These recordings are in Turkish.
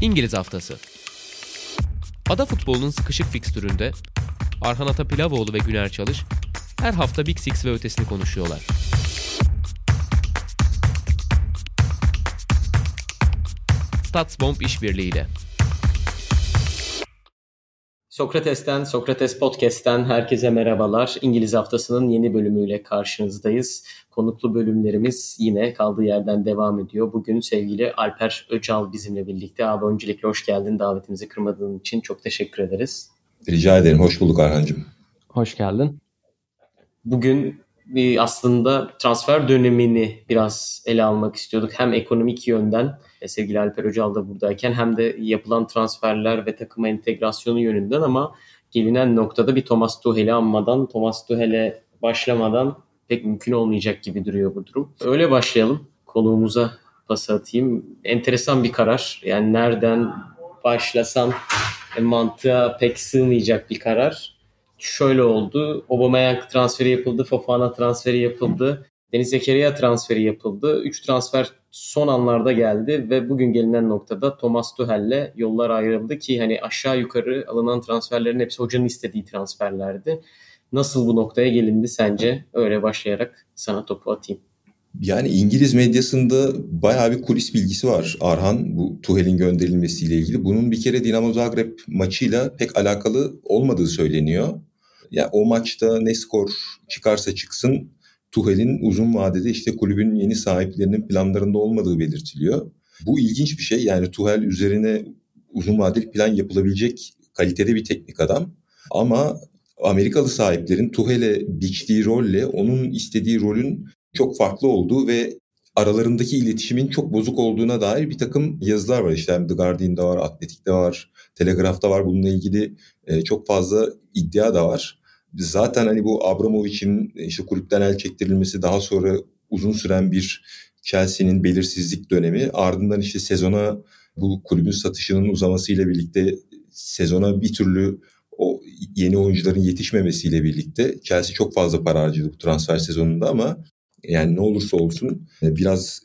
İngiliz Haftası Ada futbolunun sıkışık fikstüründe Arhan Atapilavoğlu ve Güner Çalış her hafta Big Six ve ötesini konuşuyorlar. Statsbomb işbirliğiyle. Sokrates'ten, Sokrates Podcast'ten herkese merhabalar. İngiliz Haftası'nın yeni bölümüyle karşınızdayız. Konuklu bölümlerimiz yine kaldığı yerden devam ediyor. Bugün sevgili Alper Öcal bizimle birlikte. Abi öncelikle hoş geldin. Davetimizi kırmadığın için çok teşekkür ederiz. Rica ederim. Hoş bulduk Arhan'cığım. Hoş geldin. Bugün aslında transfer dönemini biraz ele almak istiyorduk. Hem ekonomik yönden e, sevgili Alper Öcal da buradayken hem de yapılan transferler ve takıma entegrasyonu yönünden ama gelinen noktada bir Thomas Tuchel'i anmadan, Thomas Tuchel'e başlamadan pek mümkün olmayacak gibi duruyor bu durum. Öyle başlayalım. Konuğumuza pas atayım. Enteresan bir karar. Yani nereden başlasam e, mantığa pek sığmayacak bir karar. Şöyle oldu. Aubameyang transferi yapıldı. Fofana transferi yapıldı. Deniz Zekeriya transferi yapıldı. Üç transfer son anlarda geldi ve bugün gelinen noktada Thomas Tuchel'le yollar ayrıldı ki hani aşağı yukarı alınan transferlerin hepsi hocanın istediği transferlerdi. Nasıl bu noktaya gelindi sence? Öyle başlayarak sana topu atayım. Yani İngiliz medyasında bayağı bir kulis bilgisi var Arhan bu Tuhel'in gönderilmesiyle ilgili. Bunun bir kere Dinamo Zagreb maçıyla pek alakalı olmadığı söyleniyor. Ya yani o maçta ne skor çıkarsa çıksın Tuhel'in uzun vadede işte kulübün yeni sahiplerinin planlarında olmadığı belirtiliyor. Bu ilginç bir şey. Yani Tuhel üzerine uzun vadeli plan yapılabilecek kalitede bir teknik adam. Ama Amerikalı sahiplerin Tuhel'e biçtiği rolle onun istediği rolün çok farklı olduğu ve aralarındaki iletişimin çok bozuk olduğuna dair bir takım yazılar var. İşte hem The Guardian'da var, Atletik'te var, Telegraph'ta var. Bununla ilgili e, çok fazla iddia da var. Zaten hani bu Abramovich'in işte kulüpten el çektirilmesi daha sonra uzun süren bir Chelsea'nin belirsizlik dönemi ardından işte sezona bu kulübün satışının uzamasıyla birlikte sezona bir türlü o yeni oyuncuların yetişmemesiyle birlikte Chelsea çok fazla para harcadı bu transfer sezonunda ama yani ne olursa olsun biraz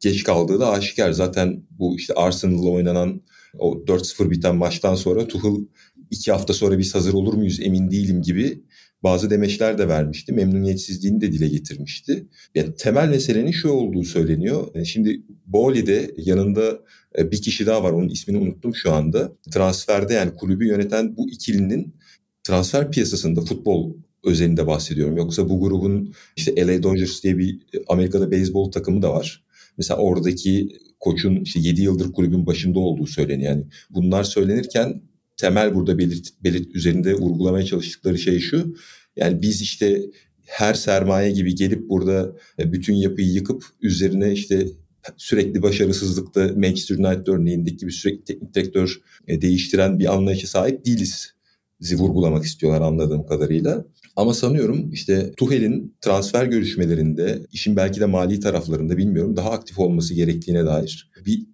geç kaldığı da aşikar. Zaten bu işte Arsenal'la oynanan o 4-0 biten maçtan sonra Tuchel iki hafta sonra biz hazır olur muyuz emin değilim gibi bazı demeçler de vermişti. Memnuniyetsizliğini de dile getirmişti. Yani temel meselenin şu olduğu söyleniyor. E, şimdi Boli'de yanında e, bir kişi daha var. Onun ismini unuttum şu anda. Transferde yani kulübü yöneten bu ikilinin transfer piyasasında futbol özelinde bahsediyorum. Yoksa bu grubun işte LA Dodgers diye bir Amerika'da beyzbol takımı da var. Mesela oradaki koçun işte 7 yıldır kulübün başında olduğu söyleniyor. Yani bunlar söylenirken temel burada belirt, belirt üzerinde vurgulamaya çalıştıkları şey şu. Yani biz işte her sermaye gibi gelip burada e, bütün yapıyı yıkıp üzerine işte sürekli başarısızlıkta Manchester United örneğindeki gibi sürekli teknik direktör e, değiştiren bir anlayışa sahip değiliz. Vurgulamak istiyorlar anladığım kadarıyla. Ama sanıyorum işte Tuhel'in transfer görüşmelerinde işin belki de mali taraflarında bilmiyorum daha aktif olması gerektiğine dair bir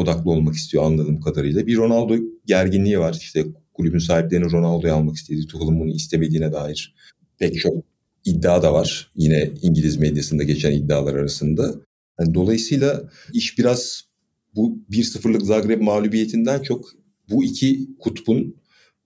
odaklı olmak istiyor anladığım kadarıyla. Bir Ronaldo gerginliği var. İşte kulübün sahiplerinin Ronaldo'yu almak istediği, Tuchel'ın bunu istemediğine dair pek çok iddia da var. Yine İngiliz medyasında geçen iddialar arasında. Yani dolayısıyla iş biraz bu 1-0'lık Zagreb mağlubiyetinden çok bu iki kutbun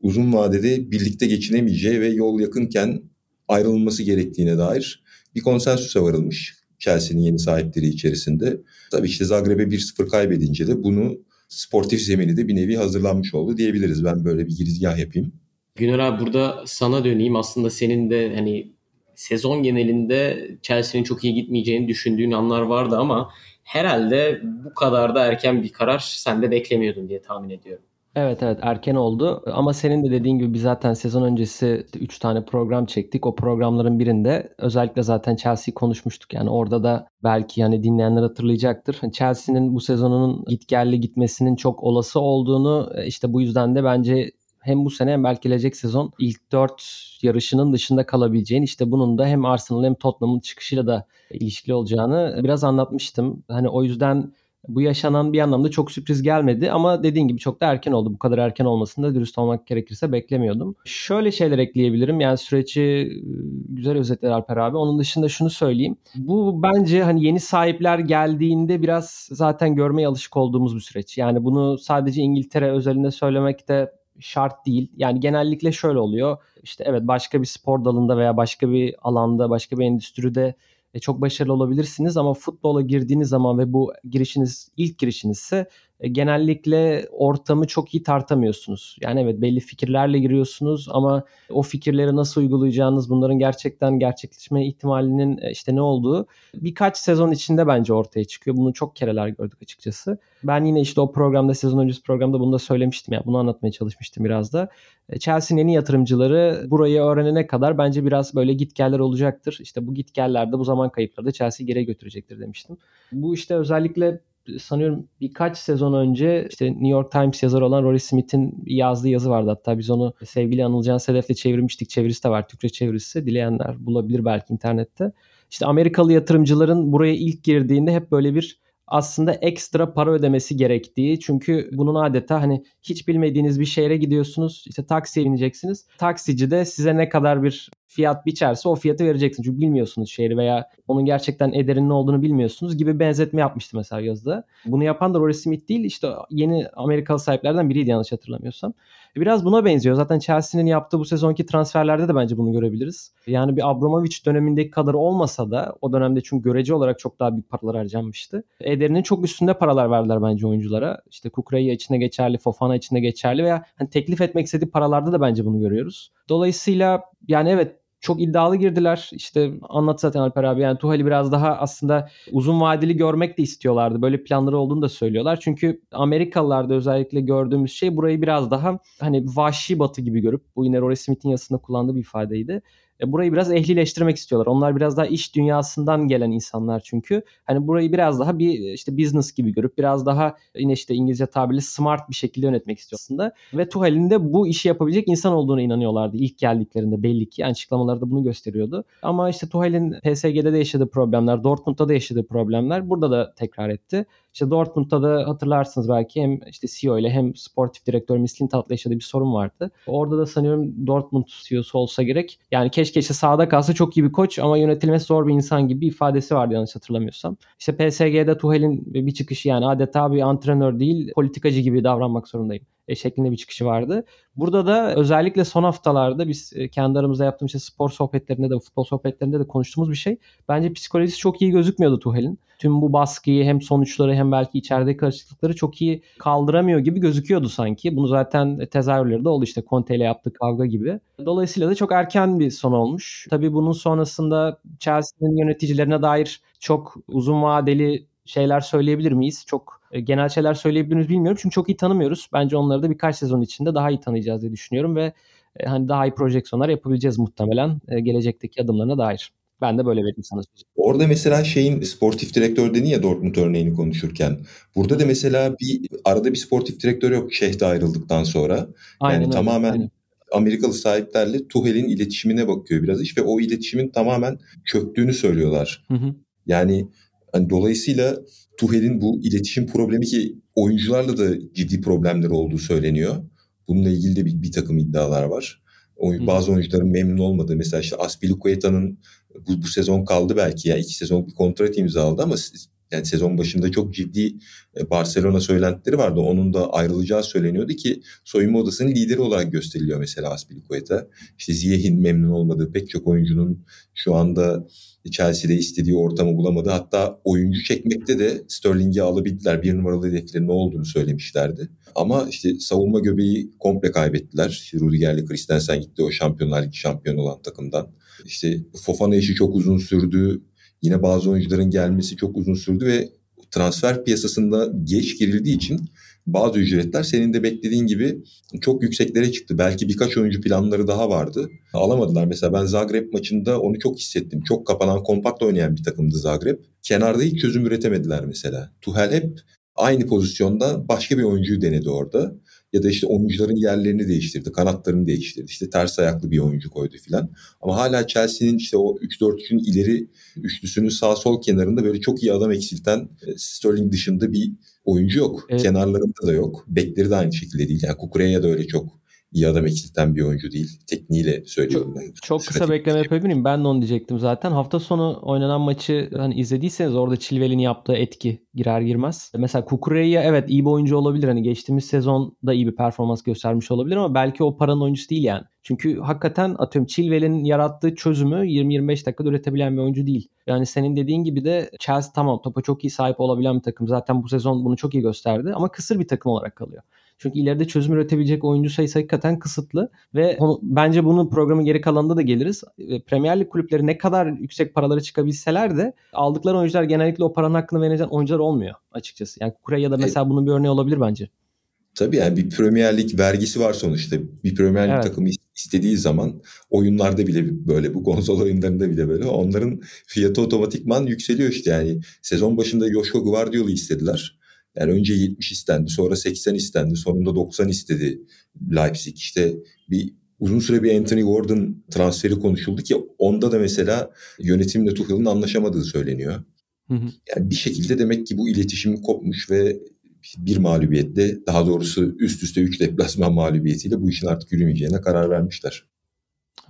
uzun vadede birlikte geçinemeyeceği ve yol yakınken ayrılması gerektiğine dair bir konsensüse varılmış. Chelsea'nin yeni sahipleri içerisinde. Tabii işte Zagreb'e 1-0 kaybedince de bunu sportif zemini de bir nevi hazırlanmış oldu diyebiliriz. Ben böyle bir girizgah yapayım. Güner abi burada sana döneyim. Aslında senin de hani sezon genelinde Chelsea'nin çok iyi gitmeyeceğini düşündüğün anlar vardı ama herhalde bu kadar da erken bir karar sen de beklemiyordun diye tahmin ediyorum. Evet evet erken oldu ama senin de dediğin gibi biz zaten sezon öncesi 3 tane program çektik. O programların birinde özellikle zaten Chelsea'yi konuşmuştuk. Yani orada da belki yani dinleyenler hatırlayacaktır. Chelsea'nin bu sezonunun gitgelli gitmesinin çok olası olduğunu e, işte bu yüzden de bence hem bu sene hem belki gelecek sezon ilk 4 yarışının dışında kalabileceğini işte bunun da hem Arsenal hem Tottenham'ın çıkışıyla da ilişkili olacağını biraz anlatmıştım. Hani o yüzden Bu yaşanan bir anlamda çok sürpriz gelmedi ama dediğin gibi çok da erken oldu. Bu kadar erken olmasını da dürüst olmak gerekirse beklemiyordum. Şöyle şeyler ekleyebilirim. Yani süreci e, güzel özetledi Alper abi. Onun dışında şunu söyleyeyim. Bu bence hani yeni sahipler geldiğinde biraz zaten görmeye alışık olduğumuz bir süreç. Yani bunu sadece İngiltere özelinde söylemek de şart değil. Yani genellikle şöyle oluyor. İşte evet başka bir spor dalında veya başka bir alanda, başka bir endüstride e, çok başarılı olabilirsiniz ama futbola girdiğiniz zaman ve bu girişiniz ilk girişinizse genellikle ortamı çok iyi tartamıyorsunuz. Yani evet belli fikirlerle giriyorsunuz ama o fikirleri nasıl uygulayacağınız, bunların gerçekten gerçekleşme ihtimalinin e, işte ne olduğu birkaç sezon içinde bence ortaya çıkıyor. Bunu çok kereler gördük açıkçası. Ben yine işte o programda sezon öncesi programda bunu da söylemiştim ya. Yani bunu anlatmaya çalışmıştım biraz da. E, Chelsea'nin yeni yatırımcıları burayı öğrenene kadar bence biraz böyle gitgeller olacaktır. İşte bu gitgellerde bu zaman kayıpları da Chelsea geri götürecektir demiştim. Bu işte özellikle sanıyorum birkaç sezon önce işte New York Times yazarı olan Rory Smith'in yazdığı yazı vardı. Hatta biz onu sevgili Anılcan Sedef'le çevirmiştik. Çevirisi de var. Türkçe çevirisi. Dileyenler bulabilir belki internette. İşte Amerikalı yatırımcıların buraya ilk girdiğinde hep böyle bir aslında ekstra para ödemesi gerektiği. Çünkü bunun adeta hani hiç bilmediğiniz bir şehre gidiyorsunuz. İşte taksiye bineceksiniz. Taksici de size ne kadar bir fiyat biçerse o fiyatı vereceksiniz. Çünkü bilmiyorsunuz şehri veya onun gerçekten ederinin ne olduğunu bilmiyorsunuz gibi benzetme yapmıştı mesela yazıda. Bunu yapan da Rory Smith değil işte yeni Amerikalı sahiplerden biriydi yanlış hatırlamıyorsam. Biraz buna benziyor. Zaten Chelsea'nin yaptığı bu sezonki transferlerde de bence bunu görebiliriz. Yani bir Abramovich dönemindeki kadar olmasa da o dönemde çünkü görece olarak çok daha büyük paralar harcanmıştı. Ederinin çok üstünde paralar verdiler bence oyunculara. İşte Kukra'yı içinde geçerli, Fofana içinde geçerli veya hani teklif etmek istediği paralarda da bence bunu görüyoruz. Dolayısıyla yani evet çok iddialı girdiler. İşte anlat zaten Alper abi. Yani Tuhal'i biraz daha aslında uzun vadeli görmek de istiyorlardı. Böyle planları olduğunu da söylüyorlar. Çünkü Amerikalılarda özellikle gördüğümüz şey burayı biraz daha hani vahşi batı gibi görüp bu yine Rory Smith'in yazısında kullandığı bir ifadeydi. E, burayı biraz ehlileştirmek istiyorlar. Onlar biraz daha iş dünyasından gelen insanlar çünkü. Hani burayı biraz daha bir işte business gibi görüp biraz daha yine işte İngilizce tabirle smart bir şekilde yönetmek istiyor aslında. Ve Tuchel'in de bu işi yapabilecek insan olduğuna inanıyorlardı ilk geldiklerinde belli ki. Yani açıklamaları da bunu gösteriyordu. Ama işte Tuchel'in PSG'de de yaşadığı problemler, Dortmund'da da yaşadığı problemler burada da tekrar etti. İşte Dortmund'da da hatırlarsınız belki hem işte CEO ile hem sportif direktör Miskin Tatlı yaşadığı bir sorun vardı. Orada da sanıyorum Dortmund CEO'su olsa gerek. Yani keşke işte sahada kalsa çok iyi bir koç ama yönetilmesi zor bir insan gibi bir ifadesi vardı yanlış hatırlamıyorsam. İşte PSG'de Tuchel'in bir çıkışı yani adeta bir antrenör değil politikacı gibi davranmak zorundayım şeklinde bir çıkışı vardı. Burada da özellikle son haftalarda biz e, kendi aramızda yaptığımız işte spor sohbetlerinde de futbol sohbetlerinde de konuştuğumuz bir şey. Bence psikolojisi çok iyi gözükmüyordu Tuhel'in. Tüm bu baskıyı hem sonuçları hem belki içerideki karışıklıkları çok iyi kaldıramıyor gibi gözüküyordu sanki. Bunu zaten tezahürleri de oldu işte Conte ile yaptığı kavga gibi. Dolayısıyla da çok erken bir son olmuş. Tabii bunun sonrasında Chelsea'nin yöneticilerine dair çok uzun vadeli şeyler söyleyebilir miyiz? Çok e, genel şeyler söyleyebilir miyiz bilmiyorum. Çünkü çok iyi tanımıyoruz. Bence onları da birkaç sezon içinde daha iyi tanıyacağız diye düşünüyorum ve e, hani daha iyi projeksiyonlar yapabileceğiz muhtemelen e, gelecekteki adımlarına dair. Ben de böyle vereyim sana sözü. Orada mesela şeyin sportif direktör dedin ya Dortmund örneğini konuşurken. Burada da mesela bir arada bir sportif direktör yok Şeh'de ayrıldıktan sonra. Aynen yani tamamen aynen. Amerikalı sahiplerle Tuhel'in iletişimine bakıyor biraz iş ve o iletişimin tamamen çöktüğünü söylüyorlar. Hı hı. Yani hani dolayısıyla Tuhel'in bu iletişim problemi ki oyuncularla da ciddi problemleri olduğu söyleniyor. Bununla ilgili de bir, bir takım iddialar var. Oyun, bazı oyuncuların memnun olmadığı mesela işte Aspilicueta'nın bu, bu sezon kaldı belki ya yani iki sezon bir kontrat imzaladı ama yani sezon başında çok ciddi e, Barcelona söylentileri vardı. Onun da ayrılacağı söyleniyordu ki soyunma odasının lideri olarak gösteriliyor mesela Aspilicueta. İşte Ziyeh'in memnun olmadığı pek çok oyuncunun şu anda Chelsea'de istediği ortamı bulamadı. Hatta oyuncu çekmekte de Sterling'i alabildiler. Bir numaralı hedefleri ne olduğunu söylemişlerdi. Ama işte savunma göbeği komple kaybettiler. İşte Rudiger'le Christensen gitti o Şampiyonlar şampiyon olan takımdan. İşte Fofana işi çok uzun sürdü. Yine bazı oyuncuların gelmesi çok uzun sürdü ve transfer piyasasında geç girildiği için bazı ücretler senin de beklediğin gibi çok yükseklere çıktı. Belki birkaç oyuncu planları daha vardı. Alamadılar. Mesela ben Zagreb maçında onu çok hissettim. Çok kapanan, kompakt oynayan bir takımdı Zagreb. Kenarda hiç çözüm üretemediler mesela. Tuhel hep aynı pozisyonda başka bir oyuncuyu denedi orada. Ya da işte oyuncuların yerlerini değiştirdi, kanatlarını değiştirdi. İşte ters ayaklı bir oyuncu koydu filan. Ama hala Chelsea'nin işte o 3-4-3'ün ileri üçlüsünün sağ sol kenarında böyle çok iyi adam eksilten e, Sterling dışında bir oyuncu yok. Evet. Kenarlarında da yok. Bekleri de aynı şekilde değil. Yani Kukureya da öyle çok adam eksilten bir oyuncu değil. Tekniğiyle söylüyorum çok, ben. Çok kısa bekleme yapabilir miyim? Ben de onu diyecektim zaten. Hafta sonu oynanan maçı hani izlediyseniz orada Chilwell'in yaptığı etki girer girmez. Mesela Kukureya evet iyi bir oyuncu olabilir. Hani geçtiğimiz sezon da iyi bir performans göstermiş olabilir ama belki o paranın oyuncusu değil yani. Çünkü hakikaten atıyorum Chilwell'in yarattığı çözümü 20-25 dakikada üretebilen bir oyuncu değil. Yani senin dediğin gibi de Chelsea tamam topa çok iyi sahip olabilen bir takım. Zaten bu sezon bunu çok iyi gösterdi ama kısır bir takım olarak kalıyor. Çünkü ileride çözüm üretebilecek oyuncu sayısı hakikaten kısıtlı ve onu, bence bunu programın geri kalanında da geliriz. Premier Lig kulüpleri ne kadar yüksek paraları çıkabilseler de aldıkları oyuncular genellikle o paranın hakkını verecek oyuncular olmuyor açıkçası. Yani Kukureya da mesela bunun bir örneği olabilir bence. Tabii yani bir Premier Lig vergisi var sonuçta. Bir Premier Lig evet. takımı istediği zaman oyunlarda bile böyle bu konsol oyunlarında bile böyle onların fiyatı otomatikman yükseliyor işte yani. Sezon başında Joshua Guardiola'yı istediler. Yani önce 70 istendi, sonra 80 istendi, sonunda 90 istedi Leipzig. İşte bir uzun süre bir Anthony Gordon transferi konuşuldu ki onda da mesela yönetimle Tuchel'ın anlaşamadığı söyleniyor. Hı hı. Yani bir şekilde demek ki bu iletişim kopmuş ve bir mağlubiyetle daha doğrusu üst üste 3 deplasman mağlubiyetiyle bu işin artık yürümeyeceğine karar vermişler.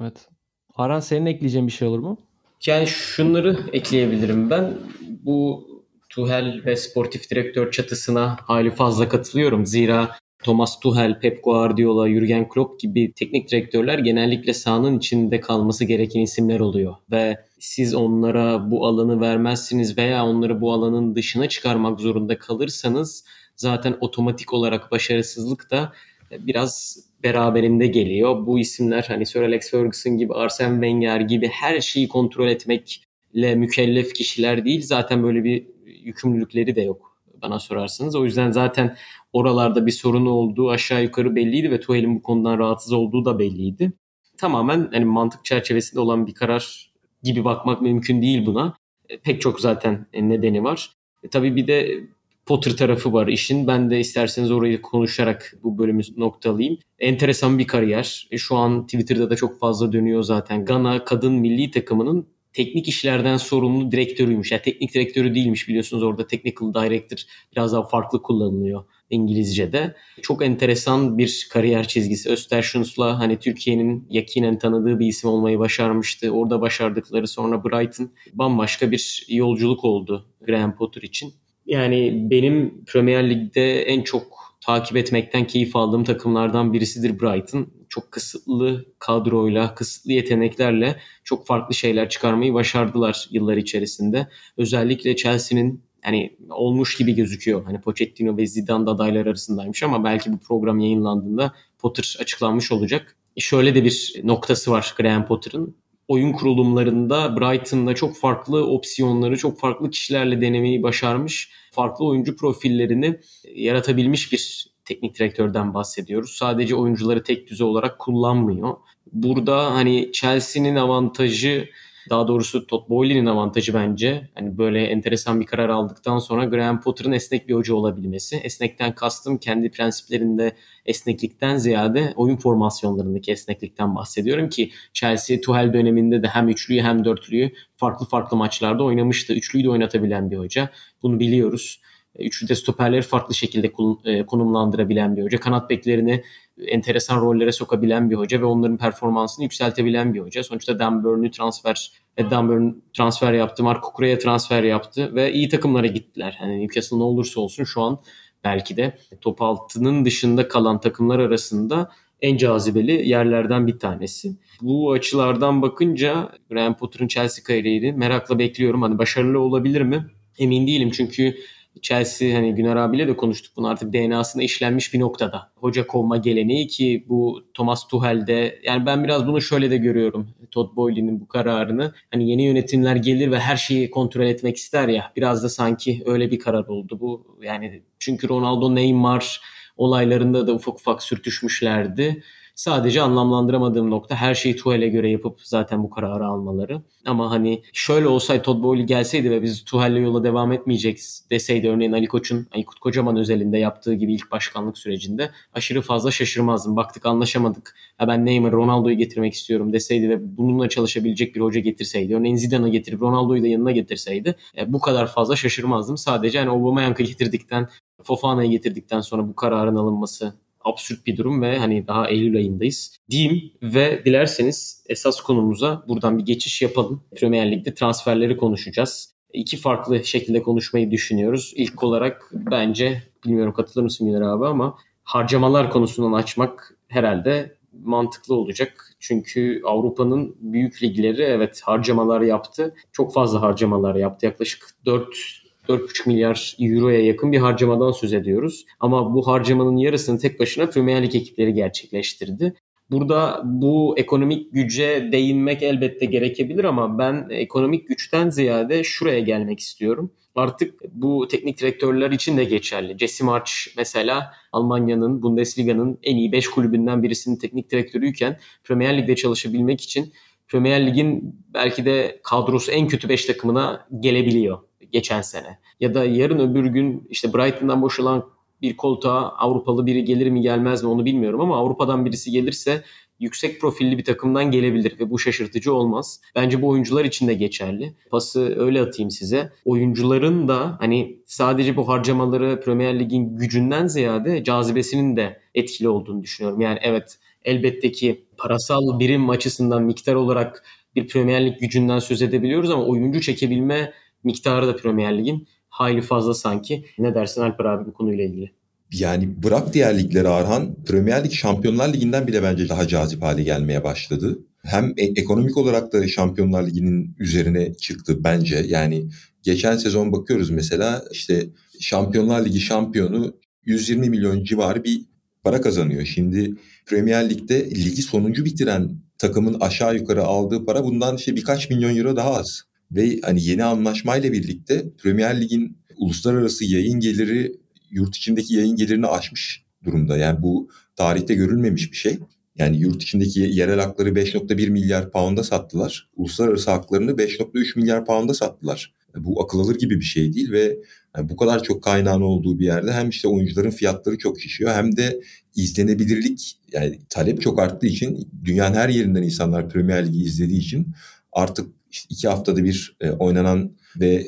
Evet. Aran senin ekleyeceğin bir şey olur mu? Yani şunları ekleyebilirim ben. Bu Tuhel ve sportif direktör çatısına hali fazla katılıyorum. Zira Thomas Tuchel, Pep Guardiola, Jurgen Klopp gibi teknik direktörler genellikle sahanın içinde kalması gereken isimler oluyor. Ve siz onlara bu alanı vermezsiniz veya onları bu alanın dışına çıkarmak zorunda kalırsanız zaten otomatik olarak başarısızlık da biraz beraberinde geliyor. Bu isimler hani Sir Alex Ferguson gibi, Arsene Wenger gibi her şeyi kontrol etmekle mükellef kişiler değil. Zaten böyle bir yükümlülükleri de yok bana sorarsanız. O yüzden zaten oralarda bir sorun olduğu aşağı yukarı belliydi ve Tuhel'in bu konudan rahatsız olduğu da belliydi. Tamamen hani mantık çerçevesinde olan bir karar gibi bakmak mümkün değil buna. E, pek çok zaten nedeni var. E, tabii bir de Potter tarafı var işin. Ben de isterseniz orayı konuşarak bu bölümü noktalayayım. Enteresan bir kariyer. E, şu an Twitter'da da çok fazla dönüyor zaten. Gana kadın milli takımının teknik işlerden sorumlu direktörüymüş. Yani teknik direktörü değilmiş biliyorsunuz orada technical director biraz daha farklı kullanılıyor İngilizce'de. Çok enteresan bir kariyer çizgisi. Östersunds'la hani Türkiye'nin yakinen tanıdığı bir isim olmayı başarmıştı. Orada başardıkları sonra Brighton bambaşka bir yolculuk oldu Graham Potter için. Yani benim Premier Lig'de en çok takip etmekten keyif aldığım takımlardan birisidir Brighton. Çok kısıtlı kadroyla, kısıtlı yeteneklerle çok farklı şeyler çıkarmayı başardılar yıllar içerisinde. Özellikle Chelsea'nin hani olmuş gibi gözüküyor. Hani Pochettino ve Zidane da adaylar arasındaymış ama belki bu program yayınlandığında Potter açıklanmış olacak. Şöyle de bir noktası var Graham Potter'ın oyun kurulumlarında Brighton'da çok farklı opsiyonları, çok farklı kişilerle denemeyi başarmış, farklı oyuncu profillerini yaratabilmiş bir teknik direktörden bahsediyoruz. Sadece oyuncuları tek düze olarak kullanmıyor. Burada hani Chelsea'nin avantajı daha doğrusu Todd Boehly'nin avantajı bence. Hani böyle enteresan bir karar aldıktan sonra Graham Potter'ın esnek bir hoca olabilmesi. Esnekten kastım kendi prensiplerinde esneklikten ziyade oyun formasyonlarındaki esneklikten bahsediyorum ki Chelsea Tuchel döneminde de hem üçlüyü hem dörtlüyü farklı farklı maçlarda oynamıştı. Üçlüyü de oynatabilen bir hoca. Bunu biliyoruz. Üçlü de stoperleri farklı şekilde e, konumlandırabilen bir hoca. Kanat beklerini enteresan rollere sokabilen bir hoca ve onların performansını yükseltebilen bir hoca. Sonuçta Dan Burn'u transfer e, Dan Burn transfer yaptı, Mark Kukura'ya transfer yaptı ve iyi takımlara gittiler. Yani Newcastle ne olursa olsun şu an belki de top altının dışında kalan takımlar arasında en cazibeli yerlerden bir tanesi. Bu açılardan bakınca Graham Potter'ın Chelsea kariyerini merakla bekliyorum. Hani başarılı olabilir mi? Emin değilim çünkü Chelsea hani Güner abiyle de konuştuk bunu artık DNA'sına işlenmiş bir noktada. Hoca kovma geleneği ki bu Thomas Tuchel'de yani ben biraz bunu şöyle de görüyorum. Todd Boehly'nin bu kararını hani yeni yönetimler gelir ve her şeyi kontrol etmek ister ya biraz da sanki öyle bir karar oldu bu. Yani çünkü Ronaldo Neymar olaylarında da ufak ufak sürtüşmüşlerdi. Sadece anlamlandıramadığım nokta her şeyi Tuhel'e göre yapıp zaten bu kararı almaları. Ama hani şöyle olsaydı Todd Bowley gelseydi ve biz Tuhel'le yola devam etmeyeceğiz deseydi örneğin Ali Koç'un Aykut Kocaman özelinde yaptığı gibi ilk başkanlık sürecinde aşırı fazla şaşırmazdım. Baktık anlaşamadık. Ya ben Neymar Ronaldo'yu getirmek istiyorum deseydi ve bununla çalışabilecek bir hoca getirseydi. Örneğin Zidane'ı getirip Ronaldo'yu da yanına getirseydi e, bu kadar fazla şaşırmazdım. Sadece hani Aubameyang'ı getirdikten Fofana'yı getirdikten sonra bu kararın alınması absürt bir durum ve hani daha Eylül ayındayız diyeyim ve dilerseniz esas konumuza buradan bir geçiş yapalım. Premier Lig'de transferleri konuşacağız. İki farklı şekilde konuşmayı düşünüyoruz. İlk olarak bence bilmiyorum katılır mısın Güner abi ama harcamalar konusundan açmak herhalde mantıklı olacak. Çünkü Avrupa'nın büyük ligleri evet harcamalar yaptı. Çok fazla harcamalar yaptı. Yaklaşık 4 4,5 milyar euroya yakın bir harcamadan söz ediyoruz. Ama bu harcamanın yarısını tek başına Premier Lig ekipleri gerçekleştirdi. Burada bu ekonomik güce değinmek elbette gerekebilir ama ben ekonomik güçten ziyade şuraya gelmek istiyorum. Artık bu teknik direktörler için de geçerli. Jesse March mesela Almanya'nın Bundesliga'nın en iyi 5 kulübünden birisinin teknik direktörüyken Premier Lig'de çalışabilmek için Premier Lig'in belki de kadrosu en kötü 5 takımına gelebiliyor geçen sene. Ya da yarın öbür gün işte Brighton'dan boşalan bir koltuğa Avrupalı biri gelir mi gelmez mi onu bilmiyorum ama Avrupa'dan birisi gelirse yüksek profilli bir takımdan gelebilir ve bu şaşırtıcı olmaz. Bence bu oyuncular için de geçerli. Pası öyle atayım size. Oyuncuların da hani sadece bu harcamaları Premier Lig'in gücünden ziyade cazibesinin de etkili olduğunu düşünüyorum. Yani evet elbette ki parasal birim açısından miktar olarak bir Premier Lig gücünden söz edebiliyoruz ama oyuncu çekebilme miktarı da Premier Lig'in hayli fazla sanki. Ne dersin Alper abi bu konuyla ilgili? Yani bırak diğer ligleri Arhan, Premier Lig Şampiyonlar Ligi'nden bile bence daha cazip hale gelmeye başladı. Hem e- ekonomik olarak da Şampiyonlar Ligi'nin üzerine çıktı bence. Yani geçen sezon bakıyoruz mesela işte Şampiyonlar Ligi şampiyonu 120 milyon civarı bir para kazanıyor. Şimdi Premier Lig'de ligi sonuncu bitiren takımın aşağı yukarı aldığı para bundan işte birkaç milyon euro daha az. Ve hani yeni anlaşmayla birlikte Premier Lig'in uluslararası yayın geliri yurt içindeki yayın gelirini aşmış durumda. Yani bu tarihte görülmemiş bir şey. Yani yurt içindeki yerel hakları 5.1 milyar pound'a sattılar. Uluslararası haklarını 5.3 milyar pound'a sattılar. Bu akıl alır gibi bir şey değil ve yani bu kadar çok kaynağın olduğu bir yerde hem işte oyuncuların fiyatları çok şişiyor hem de izlenebilirlik yani talep çok arttığı için dünyanın her yerinden insanlar Premier Ligi izlediği için artık işte iki haftada bir e, oynanan ve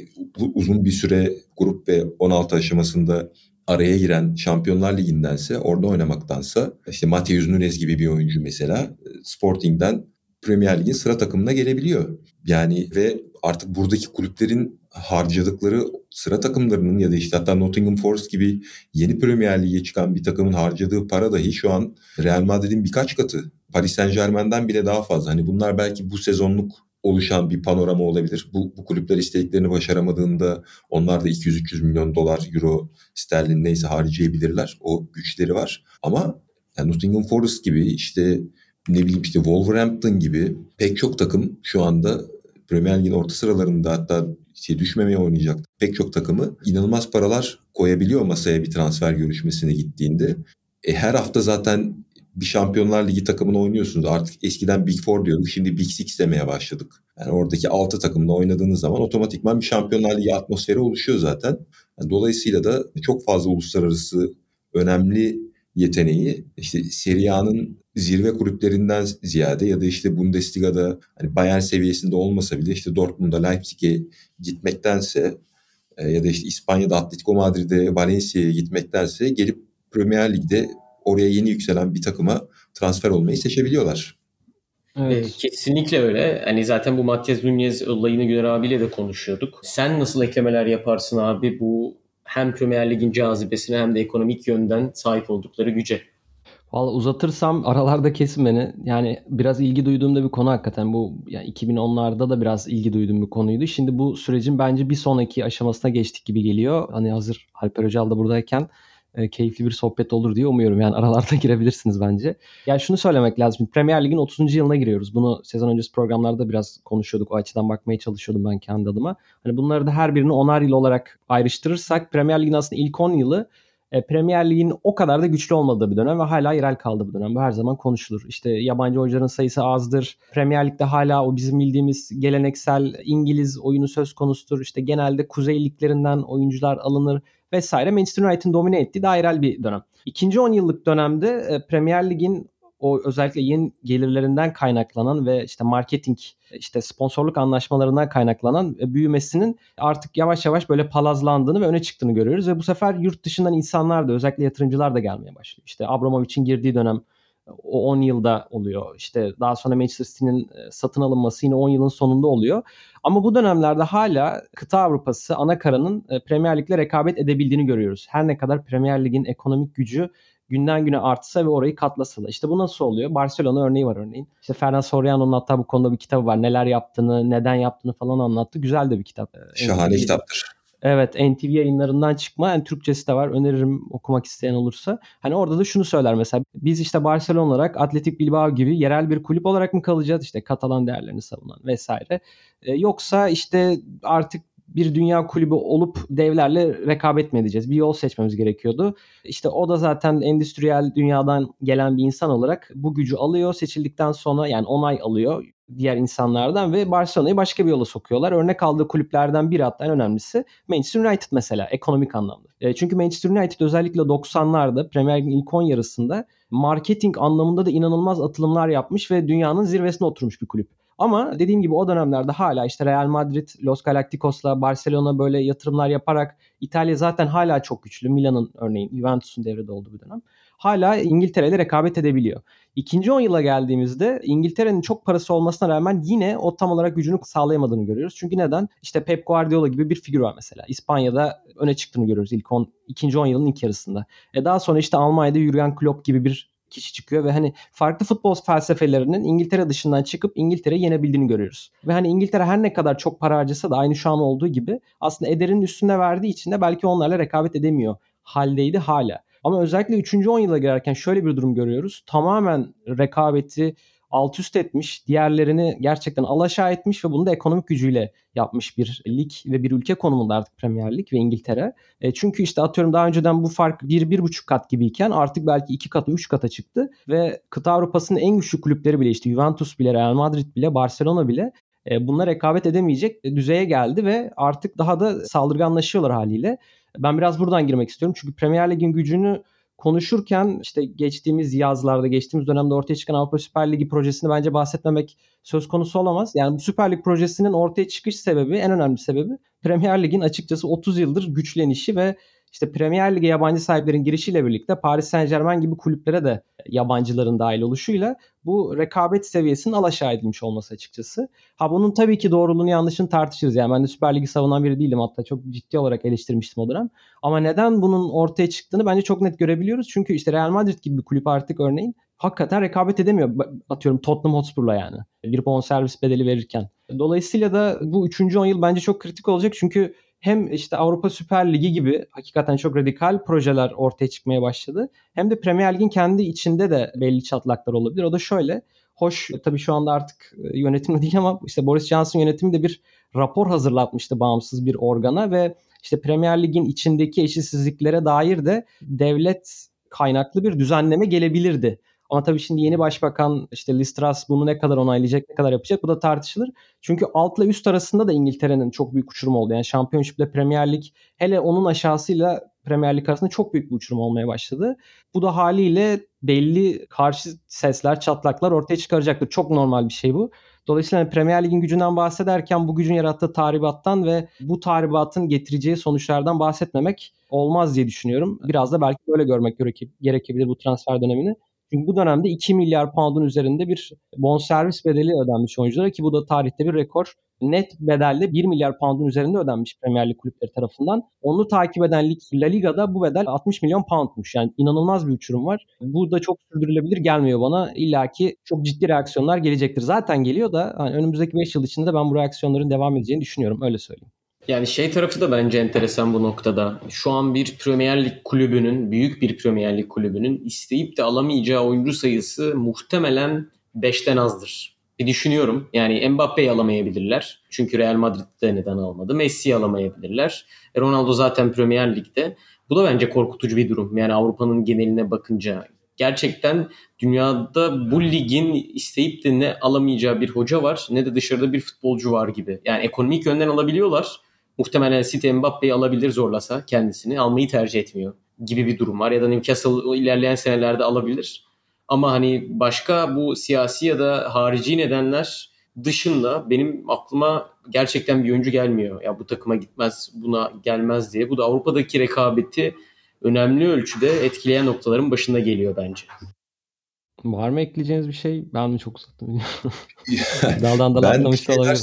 uzun bir süre grup ve 16 aşamasında araya giren Şampiyonlar Ligi'ndense orada oynamaktansa işte Mateus Nunes gibi bir oyuncu mesela e, Sporting'den Premier Lig'in sıra takımına gelebiliyor. Yani ve artık buradaki kulüplerin harcadıkları sıra takımlarının ya da işte hatta Nottingham Forest gibi yeni Premier Lig'e çıkan bir takımın harcadığı para dahi şu an Real Madrid'in birkaç katı. Paris Saint Germain'den bile daha fazla. Hani bunlar belki bu sezonluk oluşan bir panorama olabilir. Bu, bu kulüpler istediklerini başaramadığında onlar da 200-300 milyon dolar, euro, sterlin neyse harcayabilirler. O güçleri var. Ama yani Nottingham Forest gibi işte ne bileyim işte Wolverhampton gibi pek çok takım şu anda Premier Lig'in orta sıralarında hatta işte düşmemeye oynayacak pek çok takımı inanılmaz paralar koyabiliyor masaya bir transfer görüşmesine gittiğinde. E, her hafta zaten bir Şampiyonlar Ligi takımını oynuyorsunuz. Artık eskiden Big Four diyorduk. Şimdi Big Six demeye başladık. Yani oradaki 6 takımla oynadığınız zaman otomatikman bir Şampiyonlar Ligi atmosferi oluşuyor zaten. Yani dolayısıyla da çok fazla uluslararası önemli yeteneği işte Serie A'nın zirve kulüplerinden ziyade ya da işte Bundesliga'da hani Bayern seviyesinde olmasa bile işte Dortmund'a Leipzig'e gitmektense e, ya da işte İspanya'da Atletico Madrid'e Valencia'ya gitmektense gelip Premier Lig'de oraya yeni yükselen bir takıma transfer olmayı seçebiliyorlar. Evet. Kesinlikle öyle. Hani zaten bu Matias Nunez olayını Güner abiyle de konuşuyorduk. Sen nasıl eklemeler yaparsın abi bu hem Premier Lig'in cazibesine hem de ekonomik yönden sahip oldukları güce? Valla uzatırsam aralarda kesin beni. Yani biraz ilgi duyduğum da bir konu hakikaten. Bu yani 2010'larda da biraz ilgi duyduğum bir konuydu. Şimdi bu sürecin bence bir sonraki aşamasına geçtik gibi geliyor. Hani hazır Alper Öcal da buradayken e, keyifli bir sohbet olur diye umuyorum. Yani aralarda girebilirsiniz bence. Yani şunu söylemek lazım. Premier Lig'in 30. yılına giriyoruz. Bunu sezon öncesi programlarda biraz konuşuyorduk. O açıdan bakmaya çalışıyordum ben kendi adıma. Hani bunları da her birini onar yıl olarak ayrıştırırsak Premier Lig'in aslında ilk 10 yılı e, Premier Lig'in o kadar da güçlü olmadığı bir dönem ve hala yerel kaldığı bir dönem. Bu her zaman konuşulur. İşte yabancı oyuncuların sayısı azdır. Premier Lig'de hala o bizim bildiğimiz geleneksel İngiliz oyunu söz konusudur. İşte genelde kuzey liglerinden oyuncular alınır vesaire. Manchester United'ın domine ettiği dairel bir dönem. İkinci 10 yıllık dönemde e, Premier Lig'in o özellikle yeni gelirlerinden kaynaklanan ve işte marketing işte sponsorluk anlaşmalarından kaynaklanan büyümesinin artık yavaş yavaş böyle palazlandığını ve öne çıktığını görüyoruz ve bu sefer yurt dışından insanlar da özellikle yatırımcılar da gelmeye başlıyor. İşte Abramovich'in girdiği dönem o 10 yılda oluyor. İşte daha sonra Manchester City'nin e, satın alınması yine 10 yılın sonunda oluyor. Ama bu dönemlerde hala kıta Avrupası ana karanın e, Premier Lig'le rekabet edebildiğini görüyoruz. Her ne kadar Premier Lig'in ekonomik gücü günden güne artsa ve orayı katlasa da. İşte bu nasıl oluyor? Barcelona örneği var örneğin. İşte Fernando Soriano'nun hatta bu konuda bir kitabı var. Neler yaptığını, neden yaptığını falan anlattı. Güzel de bir kitap. Şahane NTV, kitaptır. Evet NTV yayınlarından çıkma. Yani Türkçesi de var. Öneririm okumak isteyen olursa. Hani orada da şunu söyler mesela. Biz işte Barcelona olarak Atletik Bilbao gibi yerel bir kulüp olarak mı kalacağız? İşte Katalan değerlerini savunan vesaire. Ee, yoksa işte artık bir dünya kulübü olup devlerle rekabet mi edeceğiz? Bir yol seçmemiz gerekiyordu. İşte o da zaten endüstriyel dünyadan gelen bir insan olarak bu gücü alıyor. Seçildikten sonra yani onay alıyor diğer insanlardan ve Barcelona'yı başka bir yola sokuyorlar. Örnek aldığı kulüplerden biri hatta en önemlisi Manchester United mesela ekonomik anlamda. E, çünkü Manchester United özellikle 90'larda Premier Lig'in ilk 10 yarısında marketing anlamında da inanılmaz atılımlar yapmış ve dünyanın zirvesine oturmuş bir kulüp. Ama dediğim gibi o dönemlerde hala işte Real Madrid, Los Galacticos'la Barcelona böyle yatırımlar yaparak İtalya zaten hala çok güçlü. Milan'ın örneğin Juventus'un devrede olduğu bir dönem. Hala İngiltere ile rekabet edebiliyor. İkinci 10 yıla geldiğimizde İngiltere'nin çok parası olmasına rağmen yine o tam olarak gücünü sağlayamadığını görüyoruz. Çünkü neden? İşte Pep Guardiola gibi bir figür var mesela. İspanya'da öne çıktığını görüyoruz ilk 10, ikinci 10 yılın ilk yarısında. E daha sonra işte Almanya'da Jurgen Klopp gibi bir kişi çıkıyor ve hani farklı futbol felsefelerinin İngiltere dışından çıkıp İngiltere'yi yenebildiğini görüyoruz. Ve hani İngiltere her ne kadar çok para harcasa da aynı şu an olduğu gibi aslında ederin üstünde verdiği için de belki onlarla rekabet edemiyor haldeydi hala. Ama özellikle 3. 10 yıla girerken şöyle bir durum görüyoruz. Tamamen rekabeti alt üst etmiş, diğerlerini gerçekten alaşağı etmiş ve bunu da ekonomik gücüyle yapmış bir lig ve bir ülke konumunda artık Premier Lig ve İngiltere. E, çünkü işte atıyorum daha önceden bu fark 1-1,5 kat gibiyken artık belki 2 katı 3 kata çıktı ve kıta Avrupa'sının en güçlü kulüpleri bile işte Juventus bile, Real Madrid bile, Barcelona bile e, bununla rekabet edemeyecek düzeye geldi ve artık daha da saldırganlaşıyorlar haliyle. Ben biraz buradan girmek istiyorum. Çünkü Premier Lig'in gücünü konuşurken işte geçtiğimiz yazlarda, geçtiğimiz dönemde ortaya çıkan Avrupa Süper Ligi projesini bence bahsetmemek söz konusu olamaz. Yani bu Süper Lig projesinin ortaya çıkış sebebi, en önemli sebebi Premier Lig'in açıkçası 30 yıldır güçlenişi ve işte Premier Lig'e yabancı sahiplerin girişiyle birlikte Paris Saint Germain gibi kulüplere de yabancıların dahil oluşuyla bu rekabet seviyesinin alaşağı edilmiş olması açıkçası. Ha bunun tabii ki doğruluğunu yanlışını tartışırız. Yani ben de Süper Lig'i savunan biri değilim. Hatta çok ciddi olarak eleştirmiştim o dönem. Ama neden bunun ortaya çıktığını bence çok net görebiliyoruz. Çünkü işte Real Madrid gibi bir kulüp artık örneğin hakikaten rekabet edemiyor. Atıyorum Tottenham Hotspur'la yani. Bir bonservis bedeli verirken. Dolayısıyla da bu 3. 10 yıl bence çok kritik olacak. Çünkü hem işte Avrupa Süper Ligi gibi hakikaten çok radikal projeler ortaya çıkmaya başladı. Hem de Premier Lig'in kendi içinde de belli çatlaklar olabilir. O da şöyle. Hoş tabii şu anda artık e, yönetimde değil ama işte Boris Johnson yönetimi de bir rapor hazırlatmıştı bağımsız bir organa ve işte Premier Lig'in içindeki eşitsizliklere dair de devlet kaynaklı bir düzenleme gelebilirdi. Ama tabii şimdi yeni başbakan işte Liz Truss bunu ne kadar onaylayacak, ne kadar yapacak bu da tartışılır. Çünkü altla üst arasında da İngiltere'nin çok büyük uçurum oldu. Yani Championship ile Premier Lig hele onun aşağısıyla Premier Lig arasında çok büyük bir uçurum olmaya başladı. Bu da haliyle belli karşı sesler, çatlaklar ortaya çıkaracaktır. Çok normal bir şey bu. Dolayısıyla hani Premier Lig'in gücünden bahsederken bu gücün yarattığı tahribattan ve bu tahribatın getireceği sonuçlardan bahsetmemek olmaz diye düşünüyorum. Biraz da belki böyle görmek gerekebilir bu transfer dönemini. Çünkü bu dönemde 2 milyar pound'un üzerinde bir bonservis bedeli ödenmiş oyunculara ki bu da tarihte bir rekor net bedelle 1 milyar pound'un üzerinde ödenmiş Premier Lig kulüpleri tarafından. Onu takip eden lig La Liga'da bu bedel 60 milyon poundmuş. Yani inanılmaz bir uçurum var. Bu da çok sürdürülebilir gelmiyor bana. İlla ki çok ciddi reaksiyonlar gelecektir. Zaten geliyor da hani önümüzdeki 5 yıl içinde ben bu reaksiyonların devam edeceğini düşünüyorum. Öyle söyleyeyim. Yani şey tarafı da bence enteresan bu noktada. Şu an bir Premier Lig kulübünün, büyük bir Premier Lig kulübünün isteyip de alamayacağı oyuncu sayısı muhtemelen 5'ten azdır. Bir düşünüyorum. Yani Mbappe'yi alamayabilirler. Çünkü Real Madrid'de neden almadı. Messi'yi alamayabilirler. E, Ronaldo zaten Premier Lig'de. Bu da bence korkutucu bir durum. Yani Avrupa'nın geneline bakınca gerçekten dünyada bu ligin isteyip de ne alamayacağı bir hoca var ne de dışarıda bir futbolcu var gibi. Yani ekonomik yönden alabiliyorlar. Muhtemelen City Mbappe'yi alabilir zorlasa kendisini. Almayı tercih etmiyor gibi bir durum var. Ya da Newcastle ilerleyen senelerde alabilir. Ama hani başka bu siyasi ya da harici nedenler dışında benim aklıma gerçekten bir oyuncu gelmiyor. Ya bu takıma gitmez, buna gelmez diye. Bu da Avrupa'daki rekabeti önemli ölçüde etkileyen noktaların başında geliyor bence. Var mı ekleyeceğiniz bir şey? Ben mi çok uzattım? Daldan dala atlamış da olabilir.